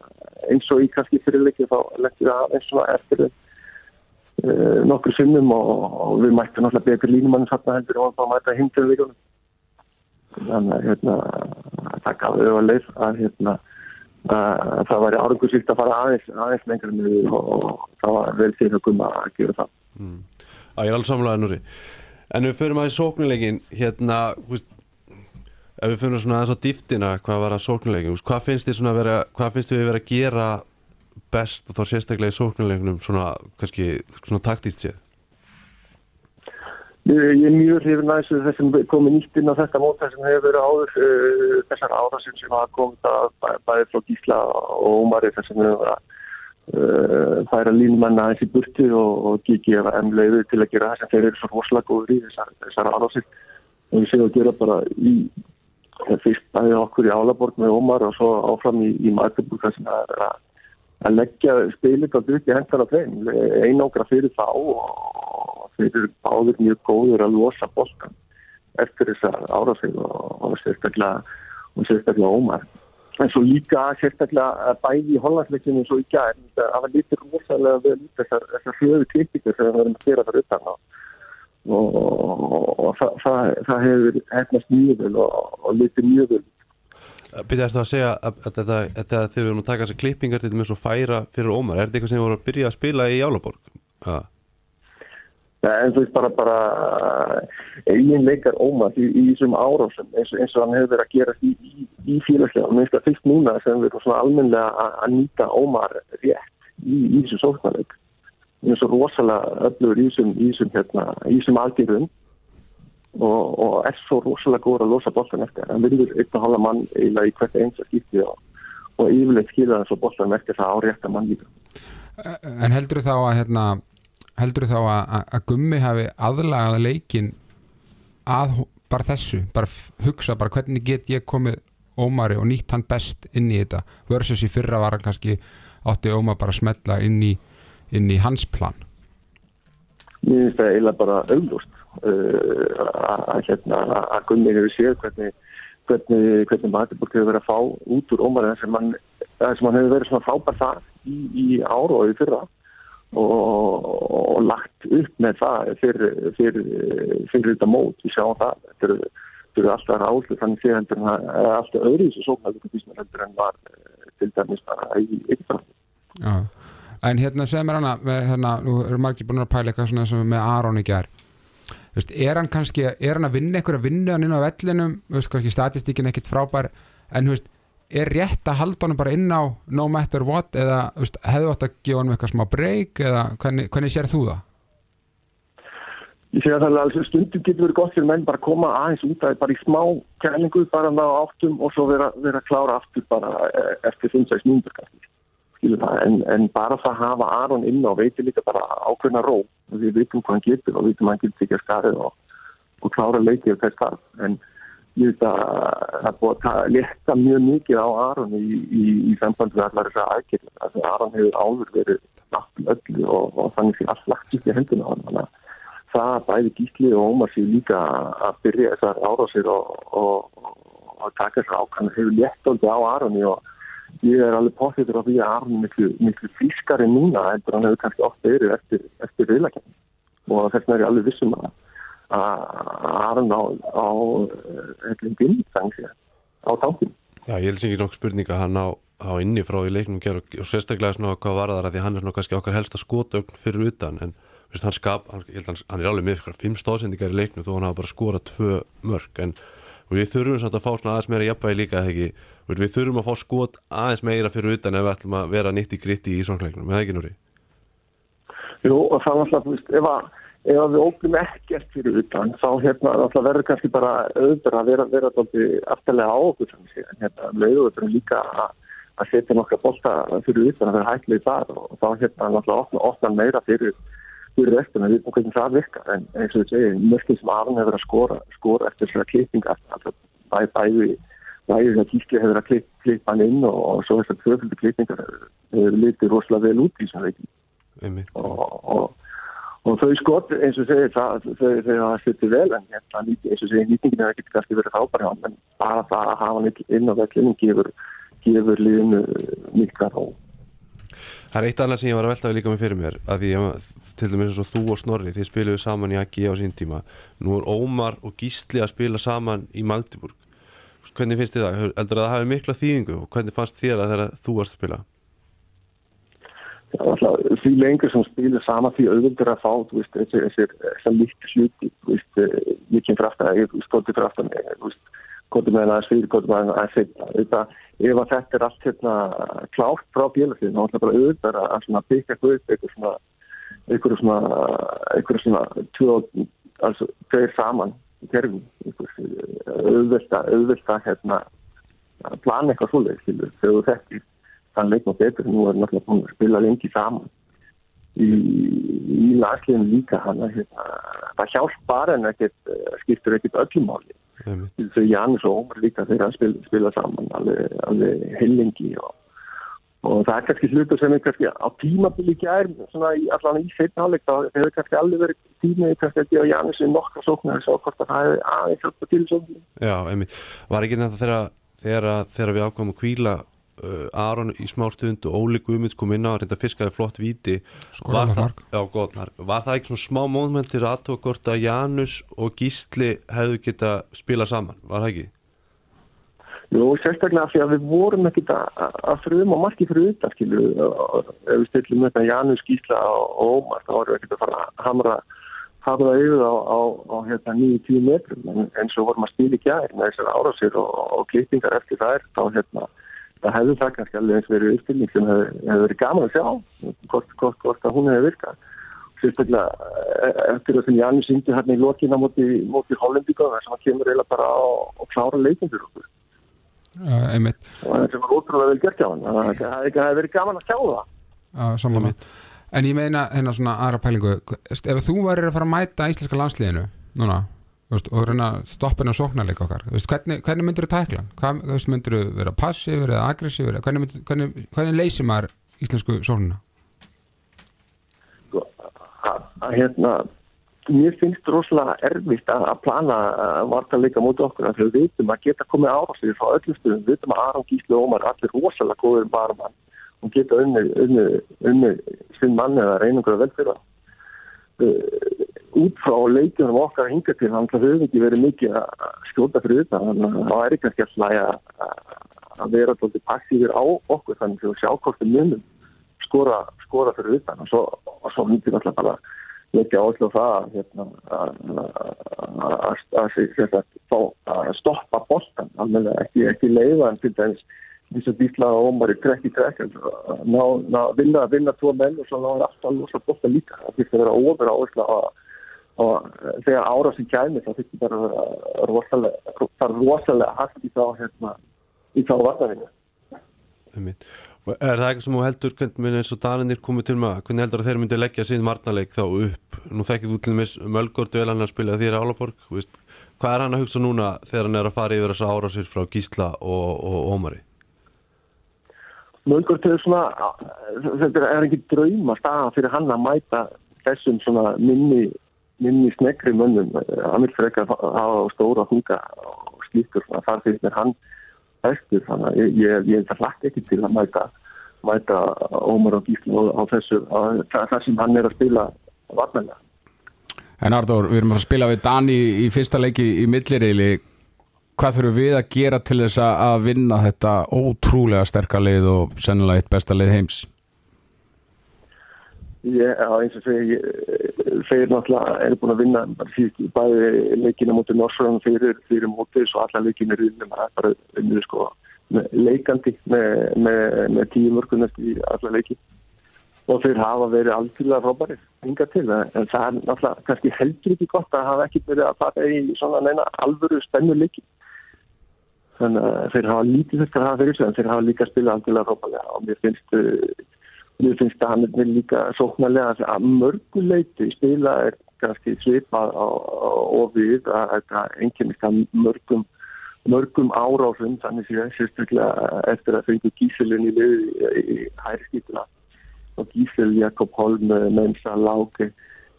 eins og í kannski fyrirleiki þá lengur það aðeins eftir uh, nokkur sinnum og, og við mættum náttúrulega betur línumann þarna heldur og bara mæta hindrun leikunum þannig að hérna, það gaf auðvitað leið að hérna að það væri árangursvíkt að fara aðeins, aðeins lengur og, og það var vel fyrir okkur að gera það. Já, ég er alveg samlega Núri En við förum aðeins sóknuleikin hérna, veist ef við förum svona aðeins á dýftina hvað var að sóknuleikin, veist, hvað finnst þið svona að vera hvað finnst þið við vera að gera best og þá sérstaklega í sóknuleikunum svona, kannski, svona taktíkt séð? Ég, er mjög hrifin að þessu þessum komið nýtt inn á þetta móta sem hefur verið áður uh, þessar árásinn sem hafa komið að bæ, bæði frá Gísla og Ómari þessum hefur að uh, færa línumanna aðeins í burtu og, og gefa enn leiðu til að gera það sem þeir eru svo rosalega góður í þessar, árásinn og við séum að gera bara í fyrst bæði okkur í Álaborg með Ómar og svo áfram í, í Magdeburg að að leggja spilit og drukkja hendan á þeim. Einangra fyrir þá og eru báður mjög góður að losa boltan eftir þessar og sérstaklega og sérstaklega ómar en svo líka sérstaklega bæði í Hollandsleikinu eins og í gær það var lítið rosalega vel út þessar, þessar hlöðu kritikir sem við verðum að gera þar utan og, og, og það, það, það hefur hefnast mjög vel og, og lítið mjög vel Byrja eftir að segja að, þetta, þegar við erum að taka þessar klippingar þetta með svo færa fyrir Ómar er þetta eitthvað sem við vorum að byrja að spila í Álaborg? Ja. En þú veist bara, bara eigin leikar ómað í, í þessum árásum eins, eins og hann hefur verið að gera í, í, í félagslega og minnst að fyrst núna sem við erum svona almennilega að, að nýta ómar rétt í, þessum sóknarleik. Eins og rosalega öflugur í þessum, hérna, aðgerðum. Og, og er svo rosalega góður að losa boltan eftir. Hann vinnur eitt og halva mann eiginlega í hvert eins að skipti og, og yfirleitt skilja það svo boltan eftir það á rétta mann líka. En heldur þá að hérna, heldur þá að, að- Gummi hafi aðlagað leikin að bara þessu, bara hugsa bara hvernig get ég komið Ómari og nýtt hann best inn í þetta versus í fyrra var hann kannski átti Ómar bara að smetla inn í, inn í hans plan. Mér finnst það eiginlega bara augljóst uh, hérna, að Gunni hefur séð hvernig, hvernig, hvernig Magdeburg hefur verið að fá út úr hann, eða sem hann hefur verið svona frábær það í, í ára og í fyrra og, og lagt upp með það fyrir, fyrir, fyrir þetta mót, við sjáum það. Þetta eru, þetta alltaf ráðlu þannig séð heldur en það er alltaf öðru þessu sóknarleikum en var eh, til dæmis bara í ykkur Já. En hérna segir mér hana, hérna, nú eru margir búin að pæla eitthvað svona sem með Aron í Þú veist, er hann kannski, er hann að vinna eitthvað að vinna hann inn á vellinum, veist, kannski statistíkin ekkit frábær, en veist er rétt að halda honum bara inn á no matter what, eða veist, hefðu átt að gefa honum eitthvað smá break, eða hvernig, hvernig sér þú það? Ég að það er alveg stundum getur verið gott fyrir menn bara að koma aðeins út af bara í smá kælingu bara ná áttum og svo vera, vera að klára aftur bara eh, eftir 5-6 mínútur kannski. Það, en, en bara það að hafa Aron inn og veitir líka bara ákveðna ró og við veitum hvað hann getur og veitum að hann getur ekki að skarið og, og klára leikið þess þar. En ég veit að það er búið að ta- létta mjög mikið á Aron í, í, í sambandi við allar þessar aðgerðir. Þannig að Aron hefur áður verið náttúrulega öllu og, og þannig sé allt lagt í hendina á hann. Þannig að það að bæði Gísli og Ómar séu líka að byrja þessar árásir og, og, og, taka þessar ákvæmur hefur léttóldi á Aroni og ég er alveg positur á því að Aroni er miklu, miklu frískari núna heldur hann hefur kannski oft verið eftir viðlækjum og þess vegna er ég alveg vissum að að Aron á, eitthvað sé á tankin. Já, ég held sem ekki nokkuð spurninga hann á, á inni frá í leiknum og, og sérstaklega svona hvað var það að því hann er svona kannski okkar helsta skotögn fyrir utan en veist, hann skap, hann, ég held hann, hann er alveg með fyrir fimm stóðsendingar í leiknum þó hann hafa bara skorað tvö mörg en við þurfum samt að fá svona aðeins meira jafnvægi líka eða ekki, Veist, við þurfum að fá skot aðeins meira fyrir utan ef við ætlum að vera nýtt í gritti í svonleiknum, eða ekki núri? Jú, og það var alltaf, ef við ógnum ekkert fyrir utan þá hérna verður kannski bara auðvitað að vera, vera aftalega á okkur en hérna leiðuður líka að, að setja nokkra bolta fyrir utan að vera hættilega þar og þá hérna opna meira fyrir fyrir restina, við veitum hvernig það virkar en eins og við segjum, mörgum sem Aron hefur að skora skora eftir svona klippinga bæði bæði bæði þegar Gísli hefur að klipp, klippa hann inn og, og svo þessar tvöföldu klippingar hefur litið rosalega vel út í svona veikin og, og, og þau skot eins og segir það þau, hafa setið vel en hérna, eins og segir nýtingin hefur ekki kannski verið frábæri hann en bara það að hafa hann inn á vellinu gefur, gefur liðinu mikla ró Það er eitt annað sem ég var að velta við líka með fyrir mér að því að til dæmis eins og þú og Snorri þið spiluðu saman í AG á sín tíma nú er Ómar og Gísli að spila saman í Magdeburg hvernig finnst þið það? Heldur að það hafi mikla þýðingu og hvernig fannst þér að þegar þú varst að spila? Því lengur sem spilir sama því auðvitað að fá veist, þessi, þessi, þessi líkt hluti eh, ég kem fyrir aftan ég mig þú veist, goti með aðeins fyrir, goti með aðeins þetta, ef að þetta er allt hérna klárt frá bjölusinn, þá er það bara auðvitað að byggja upp eitthvað svona eitthvað svona eitthvað svona altså, tveir saman auðvitað, auðvitað hérna að plana eitthvað skilur, þegar þú þekkir þann leiknum betur, nú er náttúrulega búin að spila lengi saman í, í landsliðinu líka hann að hérna, það hjálpar en ekkert, eh, skiptur ekkert öllum máli Einmitt. þau Janus og Ómar líka þegar að spila, spila saman alveg, alveg heilengi og, og það er kannski hlutur sem er kannski á tímabili gær svona í allan í setnáleik þá hefur kannski alveg verið tímið kannski að gefa Janusi nokkra sóknar og svo hvort að það hefur aðeins hjálpa til sóknar Já, einmitt. Var ekki þetta þegar, þegar, við ákvæmum að kvíla Aron í smá stund og Óli Guðmunds kom inn á að reynda fiskaði flott víti Skoraði Var það- mark. Já, gott. Var það ekki svona smá móment til aðtók hvort að Janus og Gísli hefðu geta spila saman, var það ekki? Jú, sérstaklega því að við vorum ekkit að, að frum og marki fyrir utan, skilu, og ef við stillum þetta Janus Gísla og Ómar, þá erum við ekkit að fara að hamra, hamra yfir á, á, á hérna, 9-10 metrum, en, en svo vorum að spila í gær með þessar árásir og, og klippingar eftir þær, þá hérna, það hefði það kannski alveg eins verið uppstilling sem hefði, hefði verið gaman að sjá, hvort, hvort, hvort að hún hefði virkað. Sérstaklega eh, eftir það sem Janus syndi hérna í lokina móti, móti Hollendíka, þar sem hann kemur eiginlega bara á, á klára leikin fyrir okkur. Uh, einmitt, og þetta var ótrúlega vel gert hjá hann að það hefði verið gaman að sjá það. Uh, en ég meina hérna svona aðra pælingu. Ef þú værir að fara að mæta íslenska landsliðinu núna veist, og reyna að stoppa hennar sóknarleika okkar. Veist, hvernig, hvernig myndir þú tækla veist, myndir þú vera passífur eða aggressífur hvernig, myndir- hvernig, hvernig leysir maður íslensku sóknuna? sko, að, að hérna mér finnst rosalega erfitt að, að plana vartanleika mútið okkur því við vitum að geta komið árásir frá öllum stöðum, við vitum að Aron Gísli og Ómar allir rosalega góður barmann og geta unni, unni, unni sinn mann eða reynungur að vel fyrir það uh, út frá leikjunum okkar hinga til þannig að við höfum ekki verið mikið að skjóta fyrir þetta þannig að það er ekki að slæja að vera alltaf passífir á okkur þannig að við sjá hvort við munum skora, skora fyrir utan. Og svo, og svo myndir alltaf bara leggja áherslu á það hérna, að, að, að, að, að, að, að stoppa boltan alveg ekki, ekki leiða en til dæmis þess að Bísla og Ómar í trekk í trekk að vinna, vinna tvo menn og svo ná er alltaf losa boltan líka. Það fyrir að vera ofur áherslu á og þegar ára sem kæmi þá fyrir bara að vera rosalega, rosalega hægt í þá hérna, í þá. Og Er það eitthvað sem þú heldur hvernig eins og Dalinir komið til með? Hvernig heldur að þeir myndi leggja sín marnarleik þá upp? Nú þekkið þú til dæmis Mölgård vel hann að spila þér Álaborg. Veist, hvað er hann að hugsa núna þegar hann er að fara yfir þessa árásir frá Gísla og, og Ómari? Mölgur til svona þetta er ekki drauma staða fyrir hann að mæta þessum svona minni, minni snegri mönnum. Hann vil freka að hafa stóra hunga og svona þar fyrir mér hann bestur. Þannig að ég, ég, ég það hlakka ekki til að mæta mæta Ómar og Gísla á, þessu á, það sem hann er að spila varnælega En Ardór, við erum að spila við Dani í fyrsta leiki í millirriðli hvað þurfum við að gera til þess að vinna þetta ótrúlega sterka lið og sennilega eitt besta lið heims Ég, já, eins og segi, þeir náttúrulega eru búin að vinna síðan bæði leikina mútið Norsson fyrir, fyrir mútið svo alla leikina er unnum að bara unnum sko leikandi með, með, með tíu mörgunast í alla leiki. Og þeir hafa verið algjörlega frábæri hinga til, en það er náttúrulega kannski heldur ekki gott að hafa ekki verið að fara í svona neina alvöru spennu leiki. Þannig að þeir hafa lítið þetta að hafa fyrir sig en þeir hafa líka spilað algjörlega frábælega og mér finnst uh, Mér finnst að hann er líka sóknarlega að mörguleiti spila er kannski svipað og við að þetta einkennist að mörgum, mörgum árásum þannig sé sérstaklega eftir að fengu Gíselin í liði í hæriskýtuna og Gísel, Jakob Holm, Mensa, Láke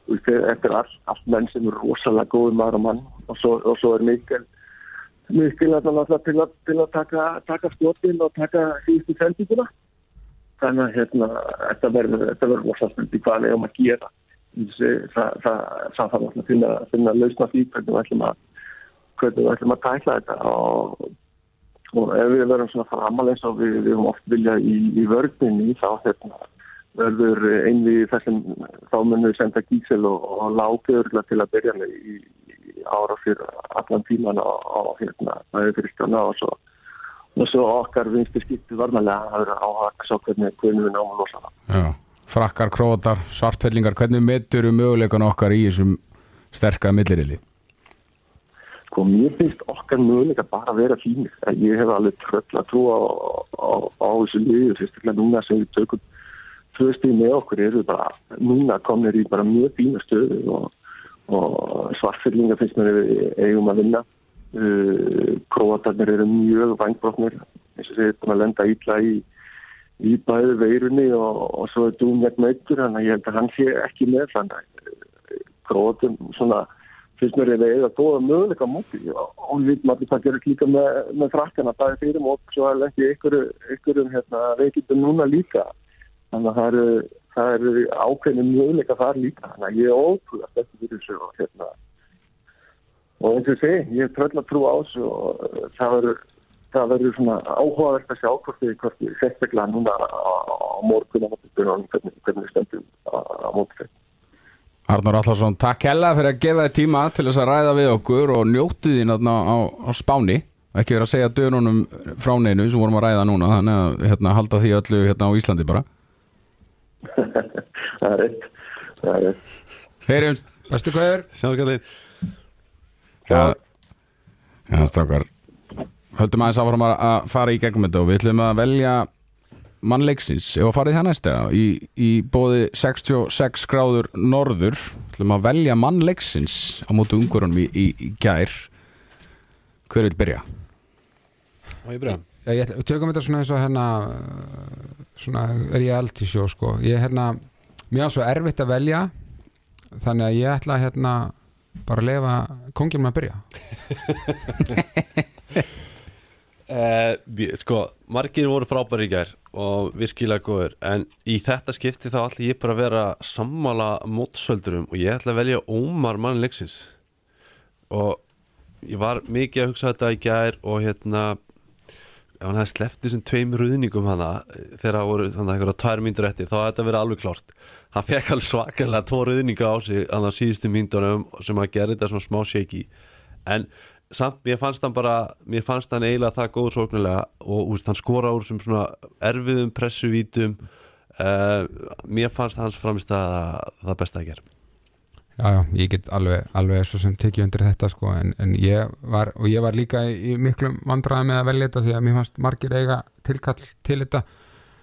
eftir allt, allt menn sem er rosalega góður maður og mann. Og svo, og svo er Mikkel. Mikkel að það til að, til að taka, taka stjórnin og taka síðustu sendinguna þannig að hérna, þetta verður rosalega hvað við erum að gera. Það, þarf að finna, finna lausna því hvernig við ætlum að hvernig við ætlum að tækla þetta. Og, og ef við verðum svona framalega eins og við, höfum oft vilja í, í vörðinni þá hérna, verður einvi þessum þá munum við senda gísel og, og lágöður til að byrja með í, í ára fyrir allan tíman og, og hérna, það er fyrir stjána og svo og svo okkar vinstu skipti varnalega að vera áhag sjá hvernig, við náum að losa það. Frakkar, krótar, svartfellingar hvernig metur um möguleikan okkar í þessum sterkaða millirriðli? Sko, mér finnst okkar möguleika bara að vera fínir. Ég hef alveg tröll að trúa á, á, á þessu liðu, fyrstaklega núna sem við tökum tvöstið með okkur eru bara núna komnir í bara mjög fína stöðu og, og svartfellingar finnst mér eigum að vinna Uh, króatarnir eru mjög vangbrotnir eins og þeir er búin að lenda ítla í, í bæðu veirunni og, og svo er dúmjart meitur þannig að ég held að hann sé ekki með þannig að króatum svona fyrst mér er það eða góða möguleika múti og við að það gerir líka með, með frakkana bæði fyrir og svo er ekki ykkurum hérna, veikindum núna líka. Þannig að það eru, eru ákveðinu möguleika þar líka. Þannig að ég er ótrúlega þetta fyrir þessu og hérna og eins og segi, ég er tröll að trú á þessu og það eru það verður svona áhugavert að sjá hvort þið, hvort þið sérstaklega núna á, á morgun á morgun hvernig, hvernig við stöndum á, á móti þeim. Arnur Allarsson, takk hella fyrir að gefa þið tíma til þess að ræða við okkur og njóttu þín þarna á, á spáni ekki vera að segja dönunum frá neinu sem vorum að ræða núna þannig að hérna, halda því öllu hérna á Íslandi bara það er rétt, það er rétt. Heyrum Bestu hverjur? Þeir Já, já. Strákar. Höldum aðeins áfram að að fara í gegnum þetta og við ætlum að velja mannleiksins ef að farið það næsta í, í bóði 66 gráður norður ætlum að velja mannleiksins á mótu ungurunum í, í, í gær. Hver vil byrja? Og ég byrja? Já, ég ætla, tökum þetta svona eins og hérna svona reality show sko. Ég hérna, mér á svo erfitt að velja þannig að ég ætla hérna bara að lefa kongin með að byrja. Við- sko, margir voru frábæri í gær og virkilega góður en í þetta skipti þá ætla ég bara að vera sammála mótsöldurum og ég ætla að velja Ómar mann leiksins. Og ég var mikið að hugsa þetta í gær og hérna ef hann hefði sleppt þessum tveim ruðningum hana þegar það voru þannig að eitthvað tvær myndur eftir þá hefði þetta verið alveg klárt. Hann fekk alveg svakalega tvo ruðninga á sig að síðustu myndunum sem að gera þetta svona smá shaky. En samt, mér fannst hann bara mér fannst hann eiginlega það góður sóknulega og úst, hann skora úr sem svona erfiðum pressuvítum. Uh, mér fannst hans framist að það besta að gera Já, já, ég get alveg, alveg svo sem tekið undir þetta sko, en, en ég var og ég var líka í, miklum vandræði með að velja þetta því að mér fannst margir eiga tilkall til þetta.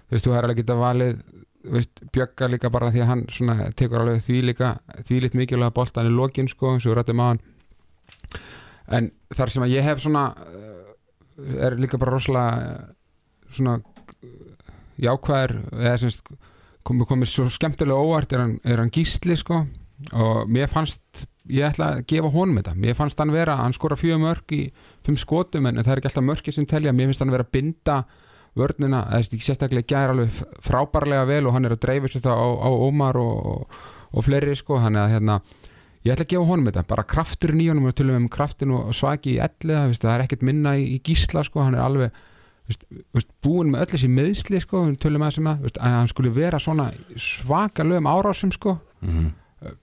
Þú veist, þú er alveg geta valið þú veist, bjögga líka bara því að hann svona, tekur alveg því líka því lit mikilvæga boltan í lokin sko, eins og við rættum á hann en þar sem að ég hef svona eh, er líka bara rosalega eh, svona jákvæður eða komið komið svo skemmtilega óvart er hann, er hann gísli sko og mér fannst ég ætla að gefa honum þetta. Mér fannst hann vera, hann skora fjögur mörg í fimm skotum en það er ekki alltaf mörgir sem telja. Mér finnst hann vera að binda vörnina eða sérstaklega gæra alveg frábærlega vel og hann er að dreifa sér það á, á Ómar og, og, og fleiri sko. Þannig að hérna ég ætla að gefa honum þetta, bara krafturinn í honum og tölum við um kraftin og svaki í elliða það er ekkert minna í, í gísla sko. Hann er alveg veist, veist, búin með öll þessi meðsli sko, tölum að sem að veist, að hann skulle vera svona svakalögum árásum sko. Mm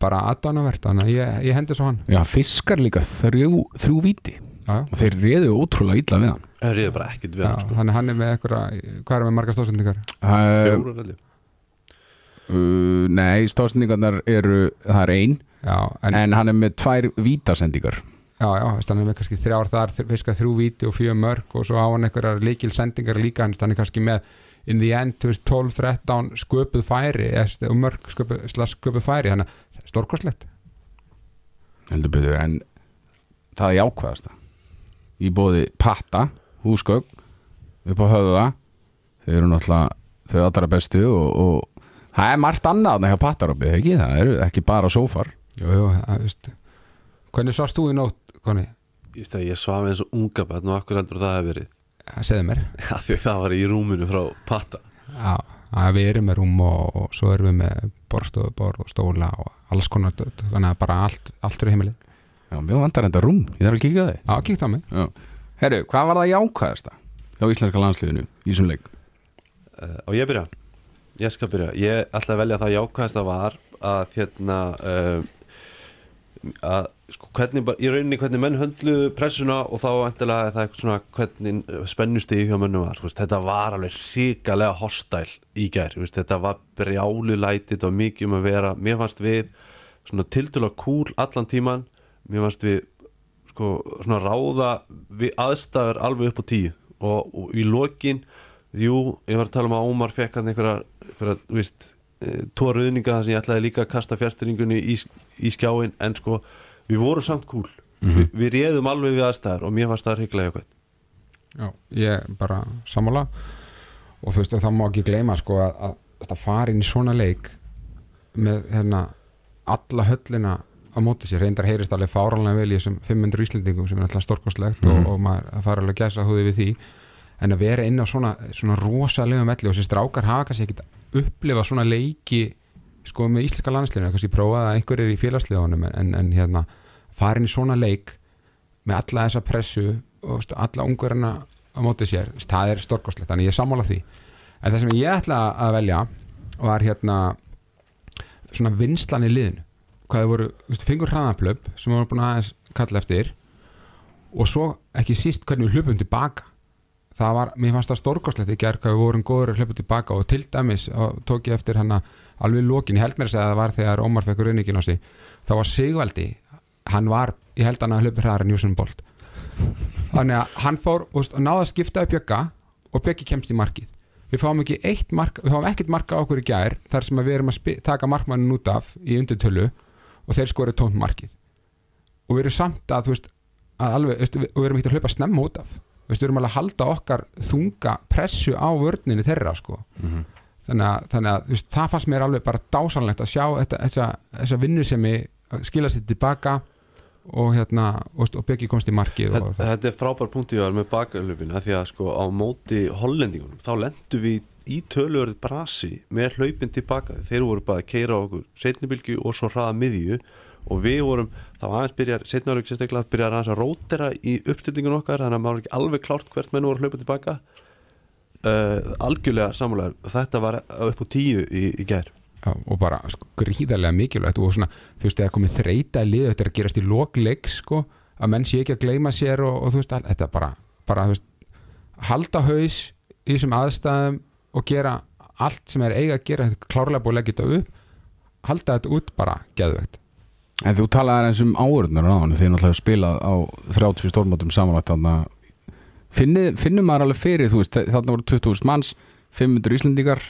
bara aðdánavert, þannig að ég, ég hendi svo hann Já, fiskar líka þrjú, þrjú víti já, og þeir réðu ótrúlega illa við hann það er bara ekkert við já, hann sko. þannig hann er með eitthvað hvað er með marga stóðsendingar? uh, Fjórar, ég. uh, Nei, stóðsendingarnar eru það er ein, Já, en, en hann er með tvær vítasendingar já, já, er með kannski þrjár þar, þr- fiska þrjú víti og fjö mörg og svo á hann eitthvað líkil sendingar líka hans, hann er kannski með in the end, þú veist, 12-13 sköpuð færi, eða, mörg sköpuð, sköpuð færi, þannig að stórkostlegt. Heldur betur en það er jákvæðasta. Í bóði patta, húsgögg upp á höfða þau eru náttúrulega þau allra bestu og, og það er margt annað hjá pattarópið, ekki? Það eru ekki bara sófar. Jú, jú, það, veist. Hvernig svast þú í nótt, Konni? Ég, ég svaf eins og unga bætt og akkur heldur það hefur verið? Það segði mér því að það var í rúminu frá patta. Já, að við erum með rúm og, og svo erum við með borstofuborð og stóla og alls konar þannig að bara allt, allt er heimilið Já, mér vantar enda rúm, ég þarf að kíkja á þig. Já, kíkt á mig. Já. Herru, hvað var það jákvæðasta hjá íslenska landsliðinu í þessum leik? uh, Og ég byrja? Ég skal byrja. Ég ætla að velja það jákvæðasta var að hérna uh, að sko hvernig í rauninni hvernig menn höndluðu pressuna og þá endilega það eitthvað svona hvernig spennustigi hjá mönnum var, veist, þetta var alveg ríkalega hostæl í gær, veist, þetta var brjálu læti, þetta var mikið um að vera, mér fannst við svona tildulega kúl allan tíman, mér fannst við sko svona ráða við aðstæður alveg upp á tíu og, og í lokin, jú, ég var að tala um að Ómar fekk hann einhverja, einhverja, þú veist tvo rauðninga þar sem ég ætlaði líka að kasta fjärstyringunni í, í skjáin en sko við vorum samt kúl. Vi, við réðum alveg við aðstæðar og mér fannst það hrygglega eitthvað Já, ég bara sammála. Og þú veist, það má ekki gleyma sko að, að, að fara inn í svona leik með hérna alla höllina á móti sér. Reyndar heyrist alveg fáranlega vel í þessum 500 íslendingum sem er alltaf stórkostlegt Mhm. og, og maður fara alveg að gæsa húði við því. En að vera inn á svona, svona rosalegum velli og þessi strákar hafa kannski ekkit upplifa svona leiki sko með íslenska landsliðinu, kannski prófaði að einhver er í félagsliðunum en, en, hérna fara inn í svona leik með alla þessa pressu og alla ungverðina á móti sér, það er storkoslegt þannig ég sammála því. En það sem ég ætla að velja var hérna svona vinslan í liðinu. Hvað þau voru, veist, fengur hraðaplöp sem við vorum búin að aðeins kalla eftir og svo ekki síst hvernig við hlupum tilbaka það var, mér fannst það stórkoslegt í gerð hvað við vorum góður að hlaupa tilbaka og til dæmis og tók ég eftir hana alveg í lokin, ég held mér að að það var þegar Ómar fekkur unningin á sig, þá var Sigvaldi hann var, ég held hann að hlaupa hraðar en Jússon Bolt. Þannig að hann fór og náði að skipta upp Bjögga og Bjöggi kemst í markið. Við fáum ekki eitt mark, við fáum ekkert marka á okkur í gær þar sem að við erum að spi- taka markmannin út af í undirtölu og þeir skorið tónt markið. Og við erum samt að við, erum alveg að halda okkar þunga pressu á vörninni þeirra sko. þannig að, þannig að veist, það fannst mér alveg bara dásanlegt að sjá þetta, þessa, vinnu sem ég skila sér tilbaka og hérna og, og Byggi komst í markið Þetta, þetta er frábær punkt í var með bakalöfin að því að sko á móti hollendingunum þá lendum við í töluverði brasi með hlaupin tilbaka. Þeir voru bara að keira okkur setnibilgju og svo hraða miðju og við vorum, þá aðeins byrjar setnarögg sérstaklega að aðeins að rótera í uppstillingun okkar þannig að maður ekki alveg klárt hvert menn voru að hlaupa tilbaka uh, algjörlega samúlega þetta var upp á tíu í, í gær. Já, og bara sko, gríðarlega mikilvægt og svona, þú veist, eða komið þreita lið þetta er að gerast í lokleik sko, að menn sé ekki að gleyma sér og, og þú veist, all- þetta er bara, bara veist, halda haus í þessum aðstæðum og gera allt sem er eiga að gera, er klárlega búið að leggja þetta upp halda þetta út bara geðvegt En þú talaði eins um áurnar á hann þegar náttúrulega spilað á 30 stórmótum samanlagt þannig að finnið, finnum maður alveg fyrir þú veist, þarna voru 20.000 manns 500 Íslendingar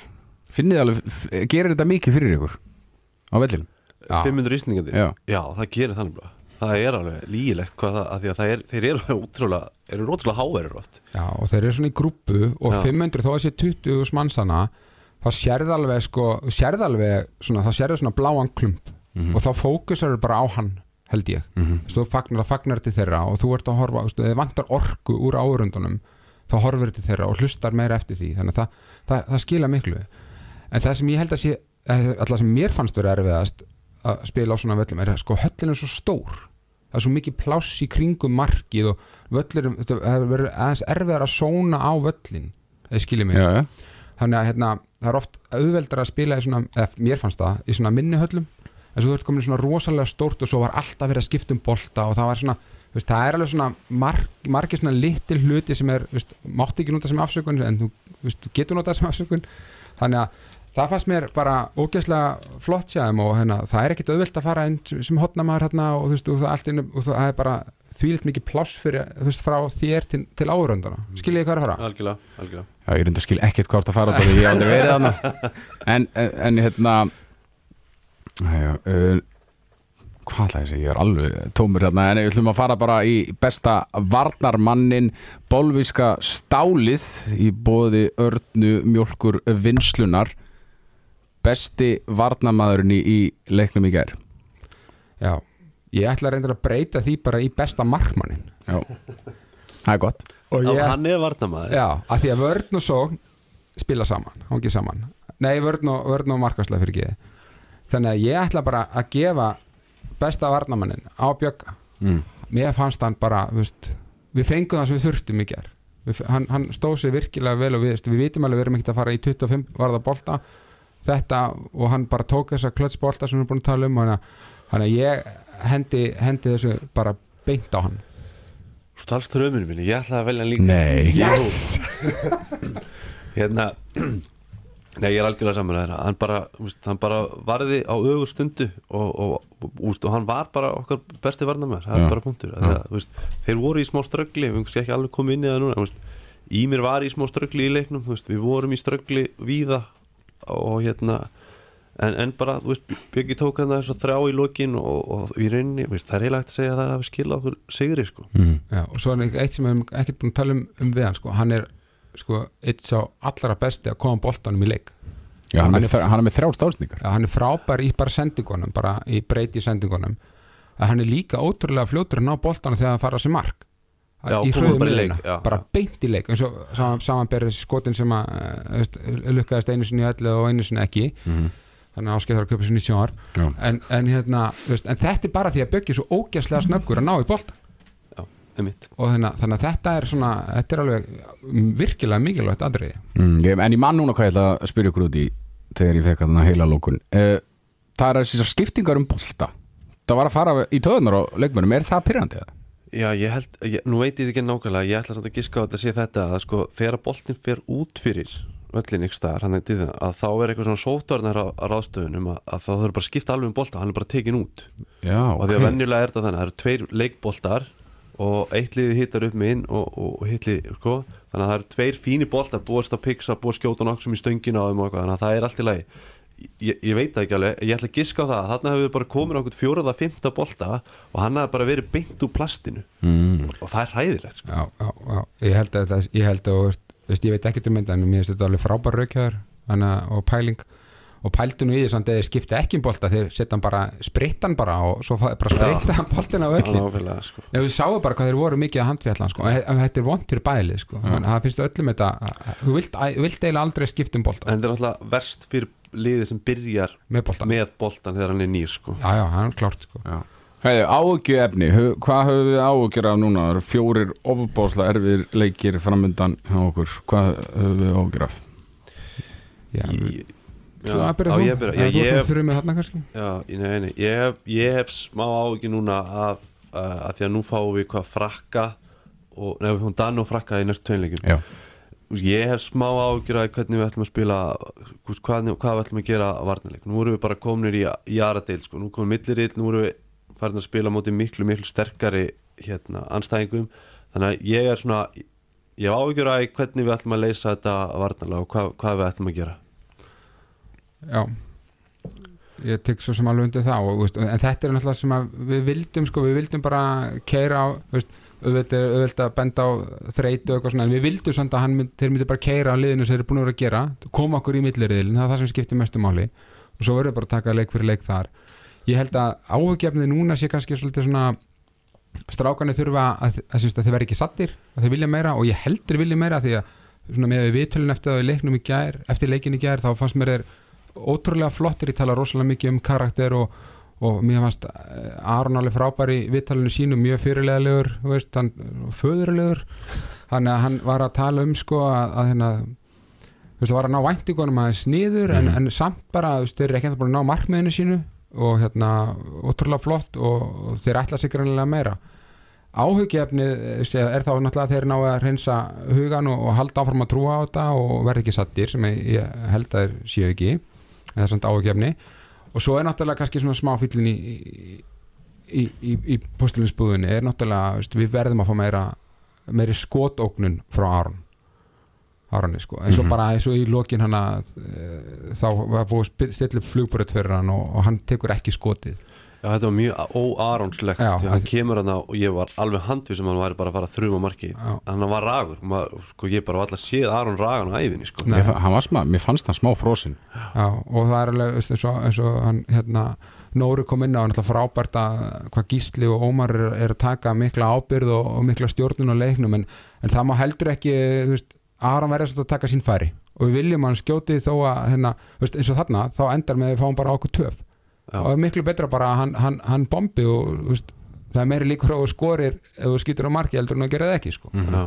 finnið alveg, f- gerir þetta mikið fyrir ykkur á vellinum? Já. 500 íslendingandi Já. já, það gerir þannig bara það er alveg lígilegt hvað það, að því að það er, þeir eru ótrúlega, eru ótrúlega háverður oft Já, og þeir eru svona í grúpu og Já. 500 þó að sé 20 mannsana þá sérð alveg sko, sérð alveg svona, þá sérðu svona bláan klump og þá fókusar bara á hann held ég, mm. -hmm. þú fagnar það fagnar til þeirra og þú ert að horfa, þið vantar orku úr áurundunum, þá horfur til þeirra og hlustar meira eftir því, þannig að það, það, það skila miklu, en það sem ég held að sé, eh, alltaf sem mér fannst vera erfiðast að spila á svona völlum er að sko höllin er svo stór það er svo mikið pláss í kringum markið og völlir, þetta hefur verið aðeins erfiðar að sóna á völlin eða skiljið mig, Já, já. þannig að hérna, það er oft auðveldar að spila í svona, eða mér fannst það í svona minni höllum, en svo þú ert komin í svona rosalega stórt og svo var alltaf verið að skipta um bolta og það var svona, veist, það er alveg svona marg, margir svona litil hluti sem er, veist, mátti ekki nota sem afsökun en þú, veist, þú getur notað sem afsökun. Þannig að það fannst mér bara ógeðslega flott sjáðum og hérna, það er ekkit auðvelt að fara inn sem- hotnamaður hérna og þú veist, og það, allt inn, og það er bara þvílitt mikið pláss fyrir, þú veist, frá þér til, til áhörundana, skiljið hvað er að fara? algjörlega, algjörlega. Já, ég reynda að skil ekkert hvort að fara en, en, en hérna já, uh, hvað ætla ég að segja, ég er alveg tómur hérna, en við ætlum að fara bara í besta varnarmannin bolvíska stálið í bóði örnu mjólkur vinslunar besti varnarmaðurinn í, í leiknum í gær. Já, ég ætla reyndar að breyta því bara í besta markmannin Já, það er gott. Og ég, hann er varnamaður já, að því að vörn og sókn spila saman, hangi saman. Nei, vörn og, vörn og markaslega fyrir geði þannig að ég ætla bara að gefa besta varnamannin á Bjögga mm. mér fannst hann bara, þú veist við fengum það sem við þurftum í ger við, hann, hann stóð sér virkilega vel og við, við vitum alveg við erum ekkert að fara í 25 varða bolta. Þetta og hann bara tók þessa klötsbolta sem við erum búin að tala um þannig að- þannig að ég hendi, hendi þessu bara beint á hann. Svo talst dröminu minni, ég ætlaði að velja hann líka. Nei, yes. Hérna Nei, ég er algjörlega saman að þeirra hann bara, hann bara varði á ögur stundu og, og, og, og, hann var bara okkar besti varnamæður það er bara punktur að það, veist, þeir voru í smá ströggli við kannski ekki alveg komið inn í það núna veist, Ímir var í smá ströggli í leiknum veist, við vorum í ströggli víða og hérna en, en bara, þú veist, Björgi tók hann þess að þrjá í lokin og, og í rauninni það er eiginlega hægt að segja að það hafi skilað okkur sigri sko. mm. Já, og svo er eitt sem við hefum ekkert búin að tala um, um við hann sko. hann er sko, eitt sá allra besti að koma boltanum í leik. Já, hann, Hann er, hann er með þrjár stálsningar Já, hann er frábær í bara sendingunum bara í breyti sendingunum. Að hann er líka ótrúlega fljótur að ná boltanum þegar hann fara sig mark. Já, í hröðum leik, bara beint í leik eins og saman, samanberið skotin sem að eh, lukkaðist einu sinni í öllu og einu sinni ekki. Mm. þannig að áskeitt þarf að köpa sér 90 ár en, en, hérna, veist, en þetta er bara því að byggja svo ógæslega snöggur að ná í og þannig, þannig að þetta er svona þetta er alveg mm, virkilega mikilvægt aðriði mm, En ég man núna hvað ég ætla að spyrja ykkur út í þegar ég fekk að heila lókun uh, Það er þessar skiptingar um bolta. Það var að fara í töðunar á leikmönum Er það pyrrandi? Já, ég held, ég, nú veit ég þetta ekki nákvæmlega ég ætla samt að giska á þetta að sé þetta að sko, þegar boltin fer út fyrir öllin ykkur staðar, hann er til það að þá er eitthvað svona sótvarnar á, á ráðstöðunum að, að þá þurfa bara að skipta alveg um bolta, hann er bara tekin út. Já, og því að venjulega er þetta þannig, það eru tveir leikboltar og eitt liði hittar upp með inn og, og, og hitt liði, sko. Þannig að það eru tveir fínir boltar, búast að piksa búast að skjóta nokkrum í stöngina á þeim og eitthvað. Þannig að það er allt í lagi. Ég, ég veit það ekki alveg, ég ætla að giska á það. Þarna hefur við bara komin okkur fjóraða, fymta bolta og hann hefur bara verið beint úr plastinu. Mm, og það er hæðilegt sko. já, já, já, ég held að þetta ég held að, veist, ég veit ekkert um þetta en mér finnst þetta alveg frábær raukjaður og pæling og pældu nú í því samt að þið skipta ekki um bolta þeir setja hann bara, spritta hann bara og svo bara spritta hann boltin á Já, öllin sko. ef við sáum bara hvað þeir voru mikið að handfjallan sko. en en þetta er vond fyrir bælið sko. en það finnst öllum þetta þú vilt, vilt eiginlega aldrei skipta um bolta en þetta er náttúrulega verst fyrir liðið sem byrjar með bolta með boltan þegar hann er nýr sko. já, já, hann er klárt sko. já Heiði, áhugju efni, hvað höfum við áhugjur af núna? Það eru fjórir ofubásla erfir leikir framöndan hjá okkur Hvað höfum við áhugjur af? já, Þú Já, að byrja á þú, ég að Já, þú ég ert hef- fyrir mig þarna kannski. Já, nei, nei, ég hef, ég hef smá áhugin núna af uh, að því að nú fáum við hvað frakka og, nei, við fáum Dan og frakka í næstu tveimleikum Já, ég hef smá áhugir af hvernig við ætlum að spila þú hvað, hvað við ætlum að gera að varnarleik. Nú erum við bara kominir í, í aðradeil sko. nú komum millirill, nú erum við farin að spila móti miklu, miklu sterkari hérna, anstæðingum þannig að ég er svona ég hef áhugir af hvernig við ætlum að leysa þetta varnarlega og hvað, hvað við ætlum að gera já. Ég tek svo sem alveg undir það og, veist, en þetta er náttúrulega sem við vildum sko, við vildum bara keira á veist, auðvitað auðvitað að benda á þreytu og eitthvað svona, en við vildum samt að mynd, þeir myndi bara keira á liðinu sem þeir eru búin að vera að gera koma okkur í milliriðilin, það er það sem skiptir mestu máli. Og svo verður bara að taka leik fyrir leik þar. Ég held að áhugjefnið núna sé kannski svona strákanir þurfa að, að, að, þeir verði ekki sattir að þeir vilja meira og ég heldur vilja meira því að með við viðtölun eftir eftir leikin í gær þá fannst mér þeir ótrúlega flottir, ég tala rosalega mikið um karakter og, og mér fannst eh, Aron alveg frábær í viðtalinu sínu mjög fyrirlegaðlegur, þú veist, hann föðurlegur, þannig að hann var að tala um sko að, að hérna þú veist, það var að ná væntingunum aðeins niður en, en samt bara, þú veist, þeir eru ekki að búin að ná markmiðinu sínu og hérna ótrúlega flott og, og þeir ætla sig greinlega meira. Áhugjefnið eh, er þá náttúrulega þeir ná að reynsa hugan og, og halda áfram að trúa á þetta og verða ekki sattir sem ég, held að þeir séu ekki það er samt áhugjefni og svo er náttúrulega kannski svona smá fyllin í í, í, í, postulinsbúðinni er náttúrulega, veist, við verðum að fá meira meiri skotóknun frá Aron. Aroni sko, eins og Mhm. bara eins og í lokin hann að e, þá var búið að spi- stilla upp flugbröð fyrir hann og, og hann tekur ekki skotið Já, þetta var mjög því að hann kemur hann og ég var alveg handvið sem hann væri bara að fara að þrjuma marki hann var ragur, maður, sko, ég bara var alltaf séð Aron ragan á æfinni sko. Nei. Smá, mér fannst hann smá frosin Já, og það er alveg eins, og, eins og hann hérna Nóri kom inn á hann frábært að hvað Gísli og Ómar er, er að taka mikla ábyrð og, og mikla stjórnun á leiknum en, en það má heldur ekki veist, Aron verður svolítið að taka sín færi og við viljum að hann skjóti þó að hérna, veist, eins og þarna, þá endar með að við fáum bara okkur töf. Og það er miklu betra bara að hann, hann, hann bombi og veist, það er meiri líkur á að skorir ef þú skýtur á marki heldur en að gera það ekki sko. Já.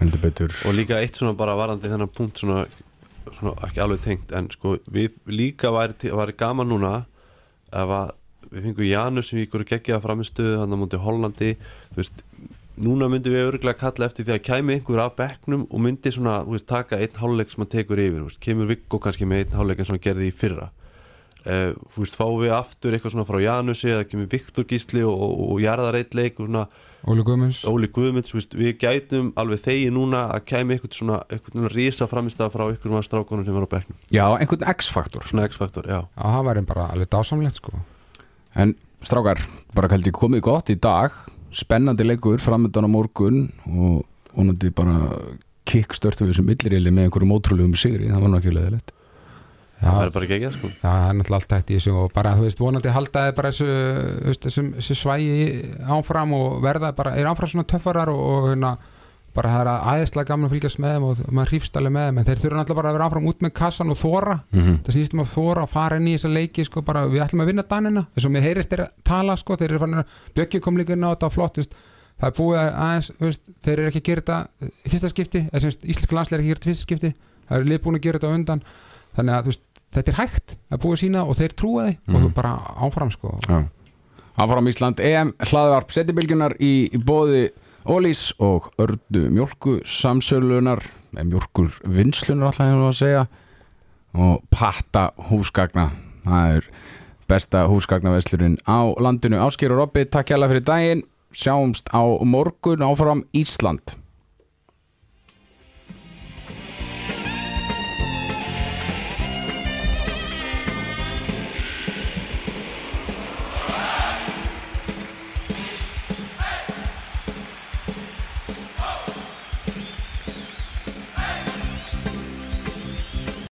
heldur betur og líka eitt svona bara varandi þennan punkt svona, svona ekki alveg tengt en sko við líka væri, væri gaman núna ef að við fengum Janus sem við ykkur geggjaða framistuðu hann á múti Hollandi þú veist, núna myndum við örgulega kalla eftir því að kæmi einhver af bekknum og myndi svona, veist, taka einn hálfleik sem hann tekur yfir, veist, kemur Viggo kannski með einn hálfleik eins og hann gerði í fyrra þú veist, fáum við aftur eitthvað svona frá Janusi eða kemur Viktor Gísli og, og, og jarðar eitt leik og svona Óli Guðmunds. Óli Guðmunds, þú veist, við gætum alveg þegi núna að kæmi eitthvað svona eitthvað svona rísa framistað frá ykkur maður strákonum sem var á bekknum, Já, einhvern X-faktor. Svona X-faktor, já. Já, það væri bara alveg dásamlegt sko. En strákar, bara held ég komið gott í dag. Spennandi leikur framöndan á morgun og vonandi bara kickstörtu við þessum millirili með einhverjum ótrúlegum sigri, það var leðilegt Já, það er bara geggjað sko. Það er náttúrulega allt hægt í þessu og bara, þú veist, vonandi halda þið bara þessu, þessum, þessu svægi áfram og verða bara, er áfram svona töffarar og, og hérna, bara það er aðeinslega gaman að fylgjast með þeim og maður hrífst alveg með þeim, en þeir þurfa náttúrulega bara að vera áfram út með kassan og þóra, mm -hmm. það snýstum að þóra að fara inn í þessa leiki, sko, bara, við ætlum að vinna danina þess að mér heyrist þeir að tala, sko, þeir eru fann að Bjöggi kom líka inn á þetta flott, veist, það er búið að aðeins, veist, þeir eru ekki að gera þetta fyrsta skipti, íslenska landslega er ekki að gera þetta fyrsta skipti, það eru lið búin að gera þetta undan, þannig að veist, þetta er hægt að búið sína og þeir trúa því og Mhm. þú bara áfram sko. Já. Áfram Ísland EM hlaðvarp setjabilgjunar í, í bóði Ólís og ördu mjölku samsölunar mjölkur vinslunar alltaf hefur að segja og patta húsgagna. Það er besta húsgagnaveslurinn á landinu. Ásker og Robby, takk hjá fyrir daginn. Sjáumst á morgun áfram Ísland